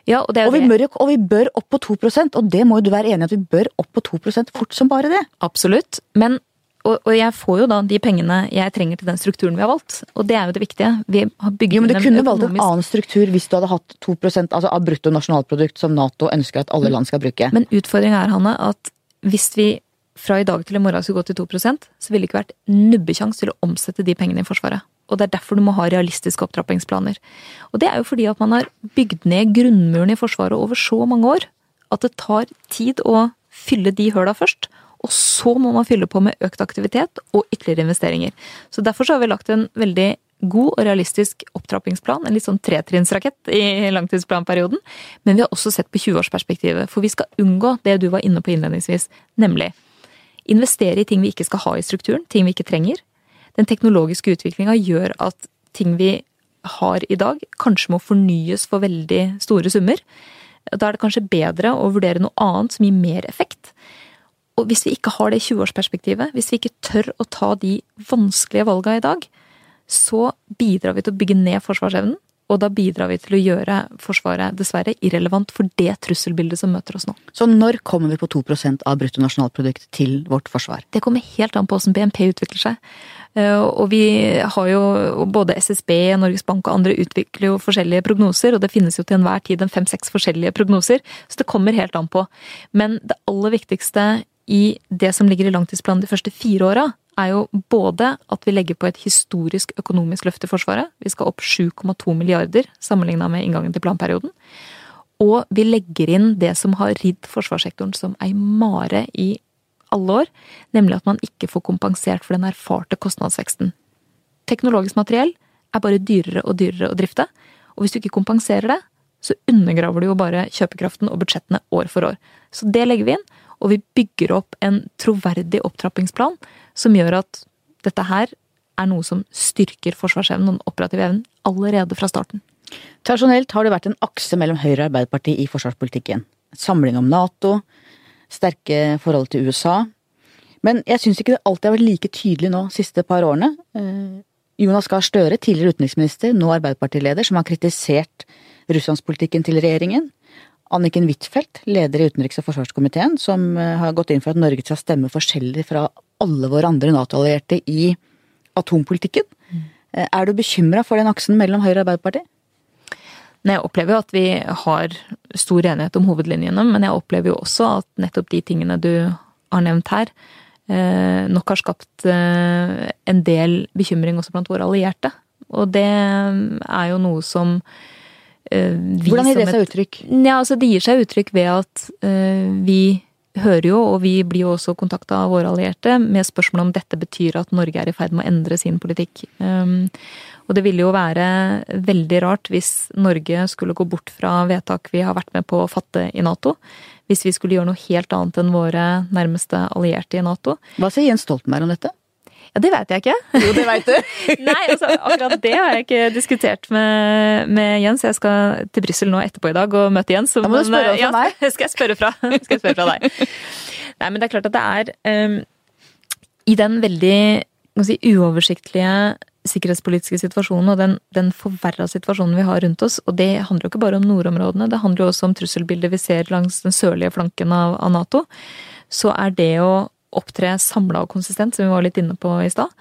Ja, og,
og, vi bør, og, vi bør, opp på 2% og det må jo du være enig i at vi bør opp på 2% fort som bare det.
Absolutt. Men, og, og, jeg får jo da de pengene jeg trenger til den strukturen vi har valgt. Og det er jo det viktige. Vi har bygget
jo, men Du kunne valgt en annen struktur hvis du hadde hatt 2 altså av brutto nasjonalprodukt som Nato ønsker at alle land skal bruke.
Men utfordringa er, Hanne, at hvis vi fra i dag til i morgen skulle gå til 2% så ville det ikke vært nubbekjangs til å omsette de pengene i Forsvaret og det er derfor du må ha realistiske opptrappingsplaner. Og det er jo fordi at man har bygd ned grunnmuren i Forsvaret over så mange år at det tar tid å fylle de høla først. Og så må man fylle på med økt aktivitet og ytterligere investeringer. Så derfor så har vi lagt en veldig god og realistisk opptrappingsplan, en litt sånn tretrinnsrakett i langtidsplanperioden. Men vi har også sett på 20-årsperspektivet, for vi skal unngå det du var inne på innledningsvis, nemlig investere i ting vi ikke skal ha i strukturen, ting vi ikke trenger den teknologiske utviklinga gjør at ting vi har i dag, kanskje må fornyes for veldig store summer. Da er det kanskje bedre å vurdere noe annet som gir mer effekt. Og hvis vi ikke har det 20-årsperspektivet, hvis vi ikke tør å ta de vanskelige valga i dag, så bidrar vi til å bygge ned forsvarsevnen. Og da bidrar vi til å gjøre Forsvaret dessverre irrelevant for det trusselbildet som møter oss nå.
Så når kommer vi på 2% av bruttonasjonalprodukt til vårt forsvar?
Det kommer helt an på hvordan BNP utvikler seg. Eh, og vi har jo både SSB, Norges Bank og andre utvikler jo forskjellige prognoser, og det finnes jo til enhver tid en fem-seks forskjellige prognoser, så det kommer helt an på. Men det aller viktigste i det som ligger i langtidsplanen de første fire åra, er jo både at vi legger på et historisk økonomisk løft i Forsvaret. Vi skal opp 7,2 milliarder sammenligna med inngangen til planperioden. Og vi legger inn det som har ridd forsvarssektoren som ei mare i alle år, nemlig at man ikke får kompensert for den erfarte kostnadsveksten. Teknologisk materiell er bare dyrere og dyrere å drifte, og hvis du ikke kompenserer det, så undergraver du jo bare kjøpekraften og budsjettene år for år. Så det legger vi inn, og vi bygger opp en troverdig opptrappingsplan som gjør at dette her er noe som styrker forsvarsevnen og den operative evnen allerede fra starten.
Tradisjonelt har det vært en akse mellom Høyre og Arbeiderpartiet i forsvarspolitikken. Samling om Nato, sterke forhold til USA. Men jeg syns ikke det alltid har vært like tydelig nå siste par årene. Eh, Jonas Gahr Støre, tidligere utenriksminister, nå Arbeiderpartileder, som har kritisert russlandspolitikken til regjeringen. Anniken Huitfeldt, leder i utenriks- og forsvarskomiteen, som eh, har gått inn for at Norge skal stemme forskjellig fra alle våre andre Nato-allierte i atompolitikken. Mm. Er du bekymra for den aksen mellom Høyre og Arbeiderpartiet?
Jeg opplever jo at vi har stor enighet om hovedlinjene, men jeg opplever jo også at nettopp de tingene du har nevnt her, eh, nok har skapt eh, en del bekymring også blant våre allierte. Og det er jo noe som
vi Hvordan gir det seg uttrykk?
Ja, altså Det gir seg uttrykk ved at vi hører jo, og vi blir jo også kontakta av våre allierte med spørsmål om dette betyr at Norge er i ferd med å endre sin politikk. Um, og det ville jo være veldig rart hvis Norge skulle gå bort fra vedtak vi har vært med på å fatte i Nato. Hvis vi skulle gjøre noe helt annet enn våre nærmeste allierte i Nato.
Hva sier Jens Stoltenberg om dette?
Ja, det veit jeg ikke.
Jo, det veit du.
Nei, altså, akkurat det har jeg ikke diskutert med, med Jens. Jeg skal til Brussel nå etterpå i dag og møte Jens.
Da må du spørre fra meg.
Ja, skal jeg spørre fra, skal jeg spørre fra deg. Nei, men det er klart at det er um, I den veldig si, uoversiktlige sikkerhetspolitiske situasjonen og den, den forverra situasjonen vi har rundt oss, og det handler jo ikke bare om nordområdene, det handler jo også om trusselbildet vi ser langs den sørlige flanken av, av Nato, så er det å opptre samla og konsistent, som vi var litt inne på i stad,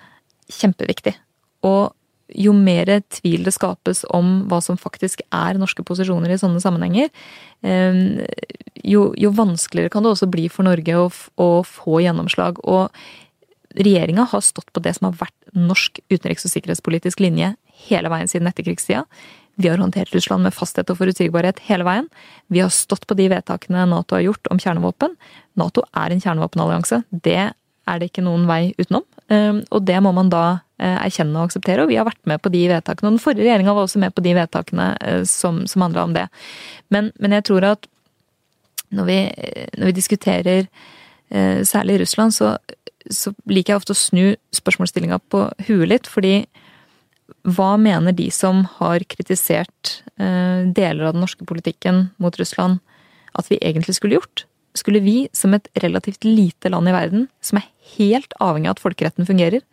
kjempeviktig. Og jo mer tvil det skapes om hva som faktisk er norske posisjoner i sånne sammenhenger, eh, jo, jo vanskeligere kan det også bli for Norge å, å få gjennomslag. Og regjeringa har stått på det som har vært norsk utenriks- og sikkerhetspolitisk linje hele veien siden etterkrigstida. Vi har håndtert Russland med fasthet og forutsigbarhet hele veien. Vi har stått på de vedtakene Nato har gjort om kjernevåpen. Nato er en kjernevåpenallianse. Det er det ikke noen vei utenom. Ehm, og det må man da eh, erkjenne og akseptere, og vi har vært med på de vedtakene. Og den forrige regjeringa var også med på de vedtakene eh, som, som handla om det. Men, men, jeg tror at når vi, når vi diskuterer eh, særlig Russland, så, så liker jeg ofte å snu spørsmålsstillinga på huet litt, fordi hva mener de som har kritisert eh, deler av den norske politikken mot Russland, at vi egentlig skulle gjort? Skulle vi, som et relativt lite land i verden, som er helt avhengig av at folkeretten fungerer,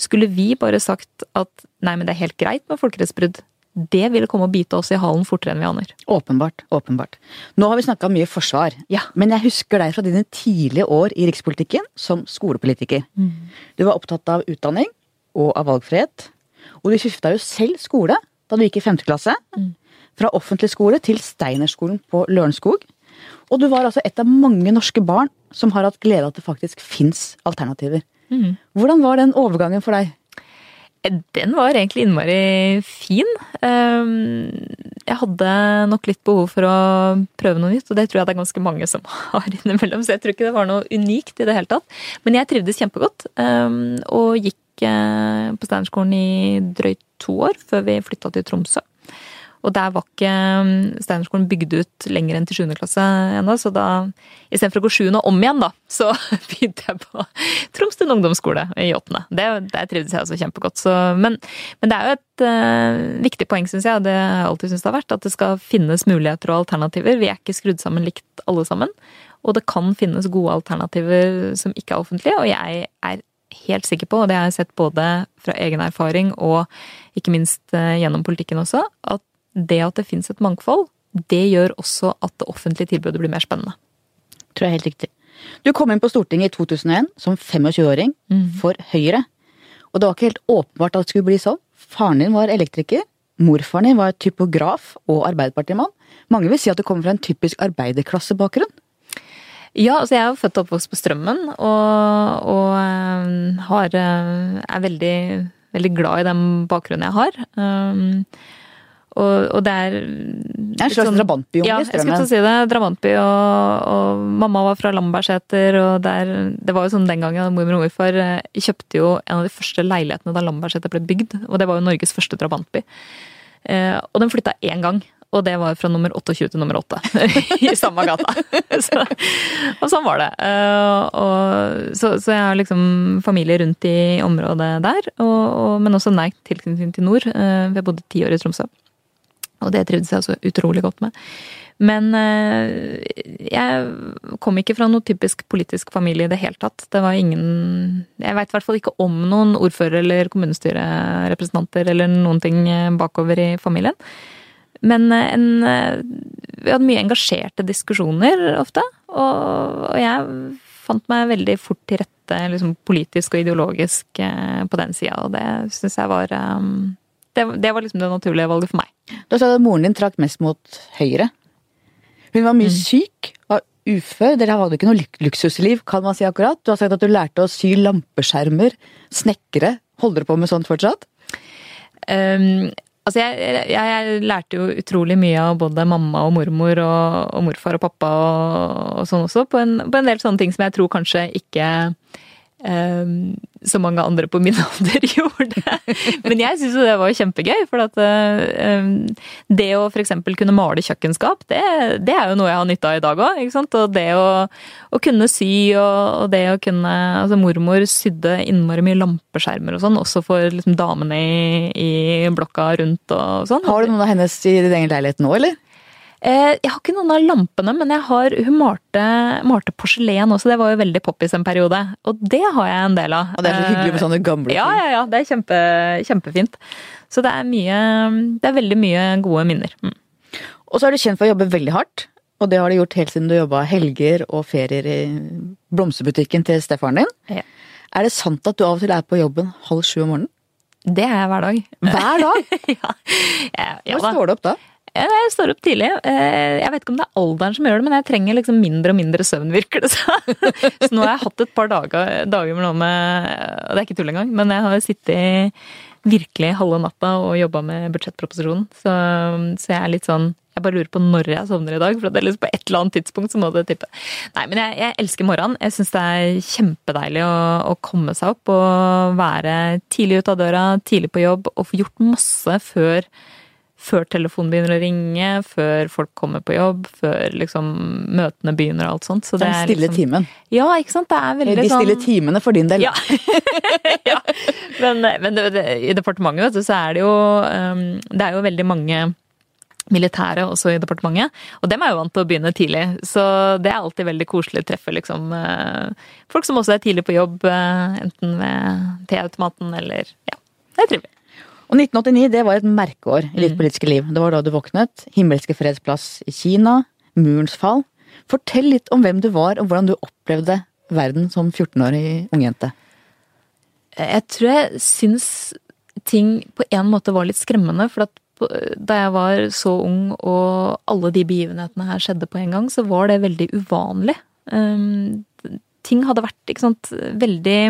skulle vi bare sagt at nei, men det er helt greit med folkerettsbrudd? Det ville komme og bite oss i halen fortere enn vi aner.
Åpenbart. Åpenbart. Nå har vi snakka mye forsvar,
ja.
men jeg husker deg fra dine tidlige år i rikspolitikken som skolepolitiker. Mm. Du var opptatt av utdanning og av valgfrihet. Og du skifta jo selv skole da du gikk i femte klasse. Mm. Fra offentlig skole til Steinerskolen på Lørenskog. Og du var altså et av mange norske barn som har hatt glede av at det faktisk fins alternativer. Mm. Hvordan var den overgangen for deg?
Den var egentlig innmari fin. Ehm, jeg hadde nok litt behov for å prøve noe nytt, og det tror jeg det er ganske mange som har innimellom, så jeg tror ikke det var noe unikt i det hele tatt. Men jeg trivdes kjempegodt, ehm, og gikk eh, på Steinerskolen i drøyt to år før vi flytta til Tromsø. Og der var ikke um, Steinerskolen bygd ut lenger enn til 7. klasse ennå, så da istedenfor å gå 7. om igjen, da, så begynte jeg på Tromsdalen ungdomsskole i 8. Det, der trivdes jeg også kjempegodt. Så, men, men, det er jo et uh, viktig poeng, syns jeg, og det har jeg alltid syntes det har vært, at det skal finnes muligheter og alternativer. Vi er ikke skrudd sammen likt alle sammen. Og det kan finnes gode alternativer som ikke er offentlige, og jeg er helt sikker på, og det har jeg sett både fra egen erfaring og ikke minst uh, gjennom politikken også, at det at det fins et mangfold, det gjør også at det offentlige tilbudet blir mer spennende.
Tror jeg er helt riktig. Du kom inn på Stortinget i 2001 som 25-åring mm. for Høyre. Og det var ikke helt åpenbart at det skulle bli sånn. Faren din var elektriker. Morfaren din var typograf og arbeiderpartimann. Mange vil si at du kommer fra en typisk arbeiderklassebakgrunn.
Ja, altså jeg er jo født og oppvokst på Strømmen, og, og eh, har, eh, er veldig, veldig glad i den bakgrunnen jeg har. Um, og, og, det er
Det er en slags sånn, drabantby
Ja, jeg skulle til å si det. Drabantby. Og, og mamma var fra Lambertseter, og der, det var jo sånn den gangen mormor og morfar eh, kjøpte jo en av de første leilighetene da Lambertseter ble bygd. Og det var jo Norges første drabantby. Eh, og den flytta én gang. Og det var fra nummer 28 til nummer 8 i samme gata. så, og sånn var det. Uh, og, så, så, jeg har liksom familie rundt i området der, og, men også nær tilknytning til nord. Vi har bodd ti år i Tromsø. Og det trivdes jeg også utrolig godt med. Men eh, jeg kom ikke fra noe typisk politisk familie i det hele tatt. Det var ingen Jeg veit i hvert fall ikke om noen ordfører eller kommunestyrerepresentanter eller noen ting bakover i familien. Men eh, en, eh, vi hadde mye engasjerte diskusjoner ofte. Og, og jeg fant meg veldig fort til rette liksom, politisk og ideologisk på den sida, og det syns jeg var det, det, var liksom det naturlige valget for meg.
Du sa at moren din trakk mest mot høyre. Hun var mye mm. syk, var ufør. Dere hadde ikke noe luksusliv, kan man si akkurat. Du har sagt at du lærte å sy lampeskjermer, snekre. Holder du på med sånt fortsatt?
Um, altså jeg, jeg, jeg, lærte jo utrolig mye av både mamma og mormor og, og morfar og pappa og, og sånn også, på en, på en, del sånne ting som jeg tror kanskje ikke um, så mange andre på min alder gjorde. Men jeg syns jo det var kjempegøy. For at um, det å f.eks. kunne male kjøkkenskap, det, det, er jo noe jeg har nytte av i dag òg. Og det å, å, kunne sy og, og, det å kunne Altså mormor sydde innmari mye lampeskjermer og sånn, også for liksom, damene i, i blokka rundt og sånn.
Har du noen av hennes i din egen leilighet nå, eller?
Eh, jeg har ikke noen av lampene, men jeg har, hun malte, malte porselen også. Det var jo veldig poppis en periode. Og det har jeg en del av.
Og det er så hyggelig med sånne gamle
ting. Ja, ja, ja. Det er kjempe, kjempefint. Så det er mye Det er veldig mye gode minner. Mm.
Og så er du kjent for å jobbe veldig hardt. Og det har du gjort helt siden du jobba helger og ferier i blomsterbutikken til stefaren din. Ja. Er det sant at du av og til er på jobben halv sju om morgenen?
Det er jeg hver dag.
Hver dag?
ja. ja,
ja Hvor står du opp da?
Jeg står opp tidlig. Eh, jeg vet ikke om det er alderen som gjør det, men jeg trenger liksom mindre og mindre søvn, virker det Så nå har jeg hatt et par dager, dager med med Og det er ikke tull engang, men jeg har sittet virkelig halve natta og jobba med budsjettproposisjonen. Så, så, jeg er litt sånn Jeg bare lurer på når jeg sovner i dag, for det er liksom på et eller annet tidspunkt så må det tippe. Nei, men jeg, jeg elsker morgenen. Jeg syns det er kjempedeilig å, å komme seg opp og være tidlig ute av døra, tidlig på jobb og få gjort masse før før telefonen begynner å ringe, før folk kommer på jobb, før liksom møtene begynner og alt sånt.
Så det Den stille liksom, timen.
Ja, ikke sant. Det er veldig
sånn De stille sånn, timene for din del.
Ja. ja. Men, men det, det, i departementet, vet du, så er det jo um, Det er jo veldig mange militære også i departementet. Og dem er jo vant til å begynne tidlig, så det er alltid veldig koselig å treffe liksom uh, folk som også er tidlig på jobb, uh, enten ved teautomaten eller Ja, det er trivelig.
Og 1989 det var et merkeår i ditt mm. politiske liv. Det var da du våknet. Himmelske fredsplass i Kina. Murens fall. Fortell litt om hvem du var, og hvordan du opplevde verden som 14-årig ungjente.
Jeg tror jeg syns ting på en måte var litt skremmende. For at da jeg var så ung og alle de begivenhetene her skjedde på en gang, så var det veldig uvanlig. Um, ting hadde vært sant, veldig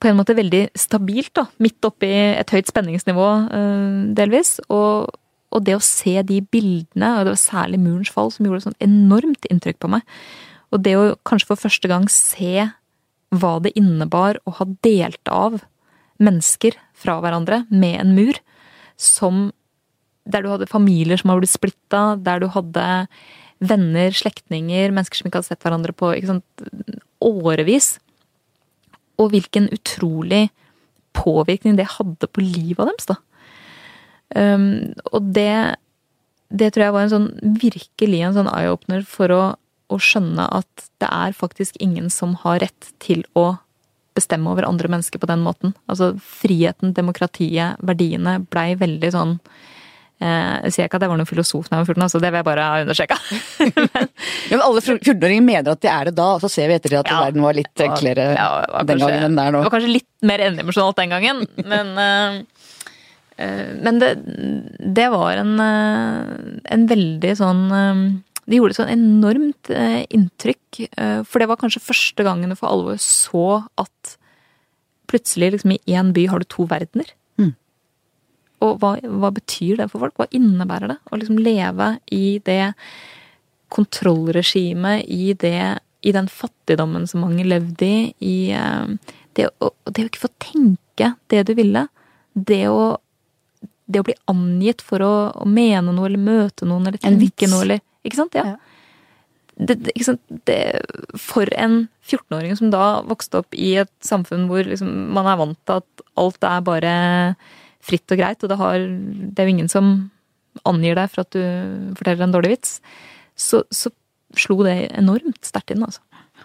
på en måte veldig stabilt, da. Midt oppi et høyt spenningsnivå, eh, delvis. Og, og, det å se de bildene, og det var særlig Murens fall, som gjorde et sånn enormt inntrykk på meg. Og det å kanskje for første gang se hva det innebar å ha delt av mennesker fra hverandre med en mur, som der du hadde familier som har blitt splitta, der du hadde venner, slektninger, mennesker som ikke hadde sett hverandre på årevis. Og hvilken utrolig påvirkning det hadde på livet deres, da. Um, og det, det tror jeg var en sånn virkelig en sånn eye-opener for å, å skjønne at det er faktisk ingen som har rett til å bestemme over andre mennesker på den måten. Altså friheten, demokratiet, verdiene blei veldig sånn Jeg sier ikke at jeg var noen filosof da jeg var 14, altså det vil jeg bare ha understreka.
men, ja, alle 14-åringer mener at de er det da, og så ser vi etter at ja, verden var litt enklere ja, var den gangen enn det er nå.
Det var kanskje litt mer endimensjonalt den gangen, men uh, men det, det, var en, en veldig sånn Det gjorde et sånn enormt inntrykk. For det var kanskje første gangen du for alvor så at plutselig liksom i én by har du to verdener. Og hva, hva, betyr det for folk? Hva innebærer det? Å liksom leve i det kontrollregimet, i, det, i den fattigdommen som mange levde i, i det, å, det å ikke få tenke det du ville. Det å, det å bli angitt for å, å, mene noe eller møte noen eller tenke noe eller Ikke sant? Ja. ja det, det, for en 14-åring som da vokste opp i et samfunn hvor liksom man er vant til at alt er bare fritt og greit, og det, har, det er jo ingen som angir deg for at du forteller en dårlig vits, så, så slo det enormt sterkt inn, altså.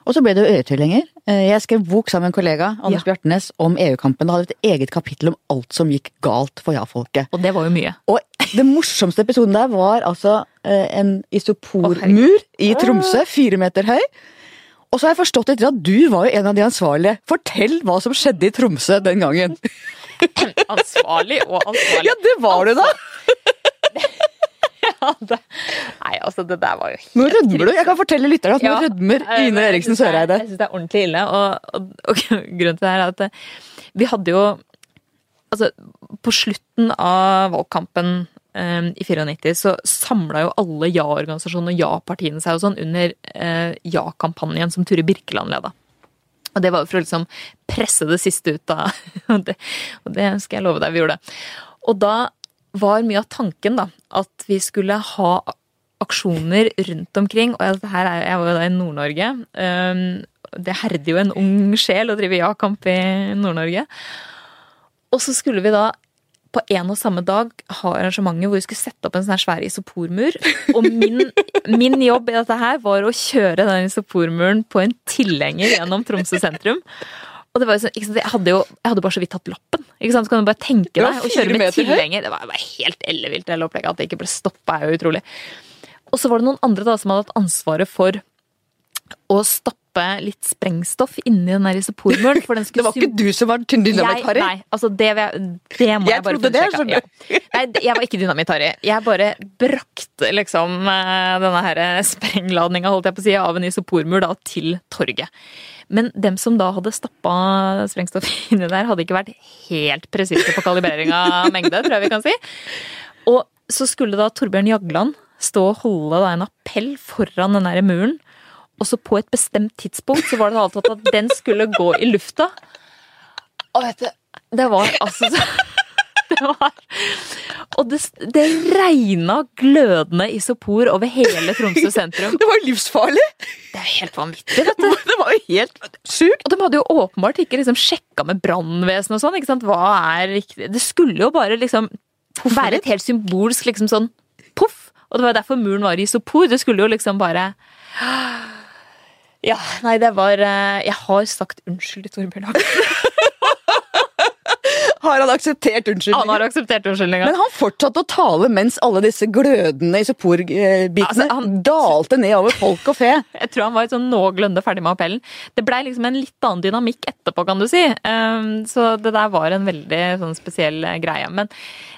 Og så ble det jo EU-tilhenger. Eh, jeg skrev bok sammen med en kollega, Anders ja. Bjartnes, om EU-kampen. Det hadde et eget kapittel om alt som gikk galt for ja-folket.
Og det var jo mye.
Og det morsomste episoden der var altså eh, en isopormur oh, i Tromsø, fire meter høy. Og så har jeg forstått etter at du var jo en av de ansvarlige. Fortell hva som skjedde i Tromsø den gangen.
ansvarlig og ansvarlig.
Ja, det var du da!
ja, det, nei, altså, det der var jo helt
Nå rødmer du! Jeg kan fortelle lytterne at ja, nå rødmer Ine Eriksen Søreide.
Jeg syns det er ordentlig ille, og, og, og, grunnen til det er at eh, vi hadde jo Altså, på slutten av valgkampen um, i 94 så samla jo alle ja-organisasjonene og ja-partiene seg og sånn under uh, ja-kampanjen som Ture Birkeland leda. Og det var for å liksom presse det siste ut av og det, og det skal jeg love deg vi gjorde. Og da var mye av tanken da, at vi skulle ha aksjoner rundt omkring. Og her er, jeg var jo da i Nord-Norge. Um, det herder jo en ung sjel å drive ja-kamp i Nord-Norge. Og så skulle vi da på en og samme dag ha arrangementet hvor vi skulle sette opp en sånn svær isopormur. Og min, min, jobb i dette her var å kjøre den isopormuren på en tilhenger gjennom Tromsø sentrum. Og det var jo sånn, jeg, hadde jo jeg hadde bare så vidt tatt lappen. Ikke sant? Så kan du bare tenke deg å kjøre med tilhenger. Det var, det helt ellevilt hele opplegget. At det ikke ble stoppa, er jo utrolig. Og så var det noen andre da som hadde hatt ansvaret for å stappe litt sprengstoff inni den der den
det var ikke du som var dynamitt-Harry?
Nei, altså det, det må jeg, jeg bare
understreke.
Ja. Nei, jeg var ikke dynamitt-Harry. Jeg bare brakte liksom eh, denne her sprengladninga, holdt jeg på å si, av en isopormur da til torget. Men dem som da hadde stappa sprengstoff inni der, hadde ikke vært helt presise på kalibrering av mengde, tror jeg vi kan si. Og så skulle da Torbjørn Jagland stå og holde da en appell foran den der muren. Og så på et bestemt tidspunkt så var det avtalt at den skulle gå i lufta. Og vet du, det var altså så det var Og det, det regna glødende isopor over hele Tromsø sentrum.
Det var livsfarlig!
Det er helt vanvittig, vet du.
Det var jo helt sjukt.
Og de hadde jo åpenbart ikke liksom sjekka med brannvesenet og sånn. ikke sant? Hva er riktig? Det skulle jo bare liksom være et helt symbolsk liksom sånn poff. Og det var derfor muren var i isopor. Det skulle jo liksom bare Ja, nei, det var eh, Jeg har sagt unnskyld til Torbjørn Hagen.
Har han akseptert unnskyldninga?
Han har akseptert unnskyldninga.
Men han fortsatte å tale mens alle disse glødende isoporbitene altså, han... dalte ned over folk og fe.
Jeg tror han var sånn noenlunde ferdig med appellen. Det blei liksom en litt annen dynamikk etterpå, kan du si. Ehm, så det der var en veldig sånn spesiell eh, greie. Men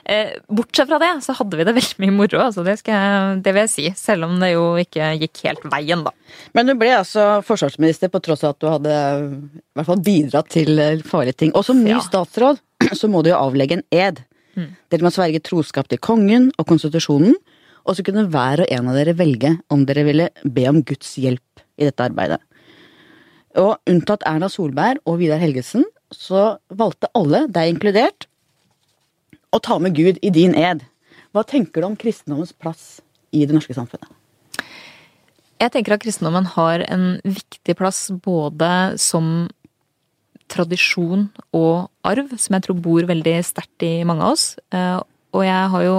eh, bortsett fra det, så hadde vi det veldig mye moro. Altså, det, jeg, det vil jeg si. Selv om det jo ikke gikk helt veien, da.
Men du ble altså forsvarsminister på tross av at du hadde i hvert fall bidratt til eh, farlige ting. Og som ny ja. statsråd så må du jo avlegge en ed. Mm. Dere må sverge troskap til kongen og konstitusjonen, og så kunne hver og en av dere velge om dere ville be om Guds hjelp i dette arbeidet. Og unntatt Erna Solberg og Vidar Helgesen, så valgte alle, deg inkludert, å ta med Gud i din ed. Hva tenker du om kristendommens plass i det norske samfunnet?
Jeg tenker at kristendommen har en viktig plass både som tradisjon og arv, som jeg tror bor veldig sterkt i mange av oss. Eh, og jeg har jo,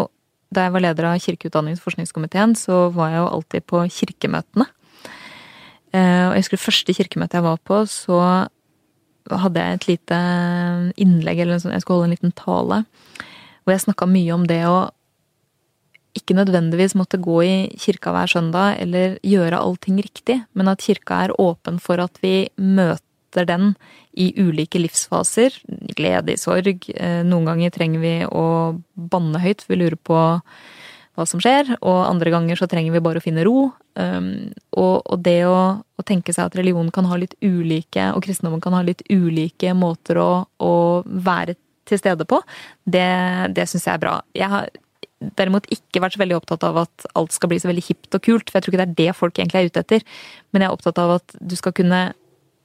da jeg var leder av kirkeutdannings- og forskningskomiteen, så var jeg jo alltid på kirkemøtene. Eh, og jeg husker det første kirkemøtet jeg var på, så hadde jeg et lite innlegg, eller sånn, jeg skulle holde en liten tale, hvor jeg snakka mye om det å ikke nødvendigvis måtte gå i kirka hver søndag eller gjøre allting riktig, men at kirka er åpen for at vi møter den i ulike livsfaser. Glede i sorg. Eh, noen ganger trenger vi å banne høyt, vi lurer på hva som skjer, og andre ganger så trenger vi bare å finne ro. Um, og, det å, tenke seg at religion kan ha litt ulike, og kristendommen kan ha litt ulike måter å, å være til stede på, det, det syns jeg er bra. Jeg har derimot ikke vært så veldig opptatt av at alt skal bli så veldig hipt og kult, for jeg tror ikke det er det folk egentlig er ute etter. Men jeg er opptatt av at du skal kunne,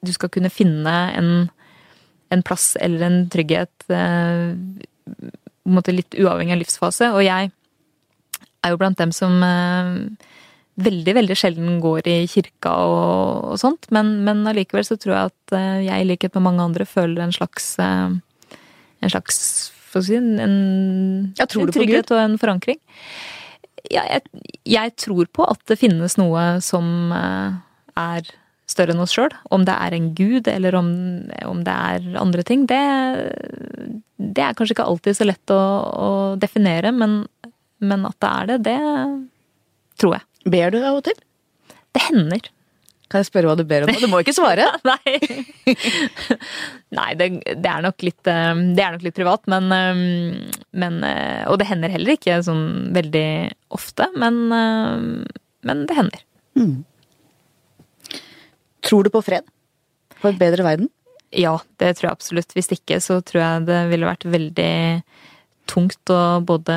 du skal kunne finne en, en, plass eller en trygghet eh, litt uavhengig av livsfase. Og jeg er jo blant dem som eh, veldig, veldig sjelden går i kirka og, og sånt, men, men allikevel så tror jeg at eh, jeg, i likhet med mange andre, føler en slags eh, en slags for å si, en,
ja, en
trygghet og en forankring. Ja, jeg, jeg, tror på at det finnes noe som eh, er større enn oss sjøl. Om det er en gud, eller om, om det er andre ting, det, det, er kanskje ikke alltid så lett å, å definere, men, men, at det er det, det tror jeg.
Ber du av og til?
Det hender.
Kan jeg spørre hva du ber om? Du må ikke svare.
Nei, Nei det, det, er nok litt, eh, det er nok litt privat, men, eh, men, eh, Og det hender heller ikke sånn veldig ofte, men, men det hender. Mm.
Tror du på fred? På en bedre verden?
Ja, det tror jeg absolutt. Hvis ikke så tror jeg det ville vært veldig tungt å både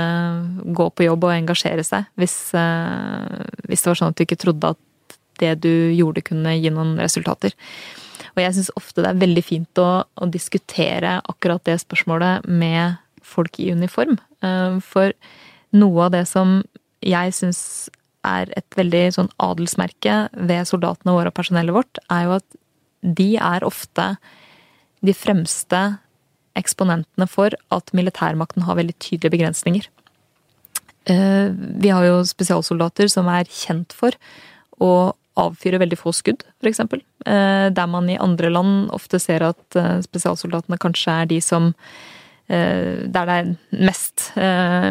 gå på jobb og engasjere seg hvis, hvis det var sånn at du ikke trodde at det du gjorde kunne gi noen resultater. Og jeg syns ofte det er veldig fint å, å, diskutere akkurat det spørsmålet med folk i uniform. Eh, for noe av det som jeg syns er et veldig sånn adelsmerke ved soldatene våre og personellet vårt, er jo at de er ofte de fremste eksponentene for at militærmakten har veldig tydelige begrensninger. Eh, vi har jo spesialsoldater som er kjent for å avfyre veldig få skudd, f.eks. Eh, der man i andre land ofte ser at eh, spesialsoldatene kanskje er de som Der det er mest,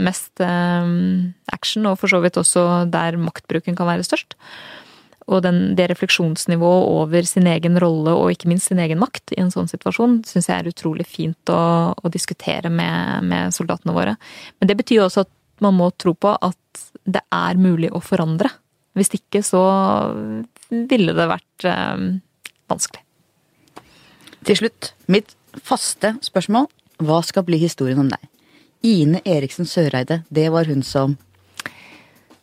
mest action, og for så vidt også der maktbruken kan være størst. Og den, det refleksjonsnivået over sin egen rolle og ikke minst sin egen makt i en sånn situasjon, syns jeg er utrolig fint å, å diskutere med, med, soldatene våre. Men det betyr også at man må tro på at det er mulig å forandre. Hvis ikke så ville det vært øh, vanskelig.
Til slutt, mitt faste spørsmål. Hva skal bli historien om deg? Ine Eriksen Søreide, det var hun som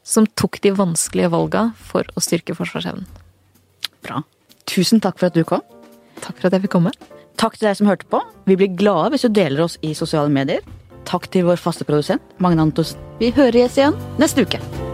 Som tok de vanskelige valga for å styrke forsvarsevnen.
Bra. Tusen takk for at du kom.
Takk for at jeg fikk komme.
Takk til deg som hørte på. Vi blir glade hvis du deler oss i sosiale medier. Takk til vår faste produsent, Magne Antonsen. Vi høres igjen neste uke.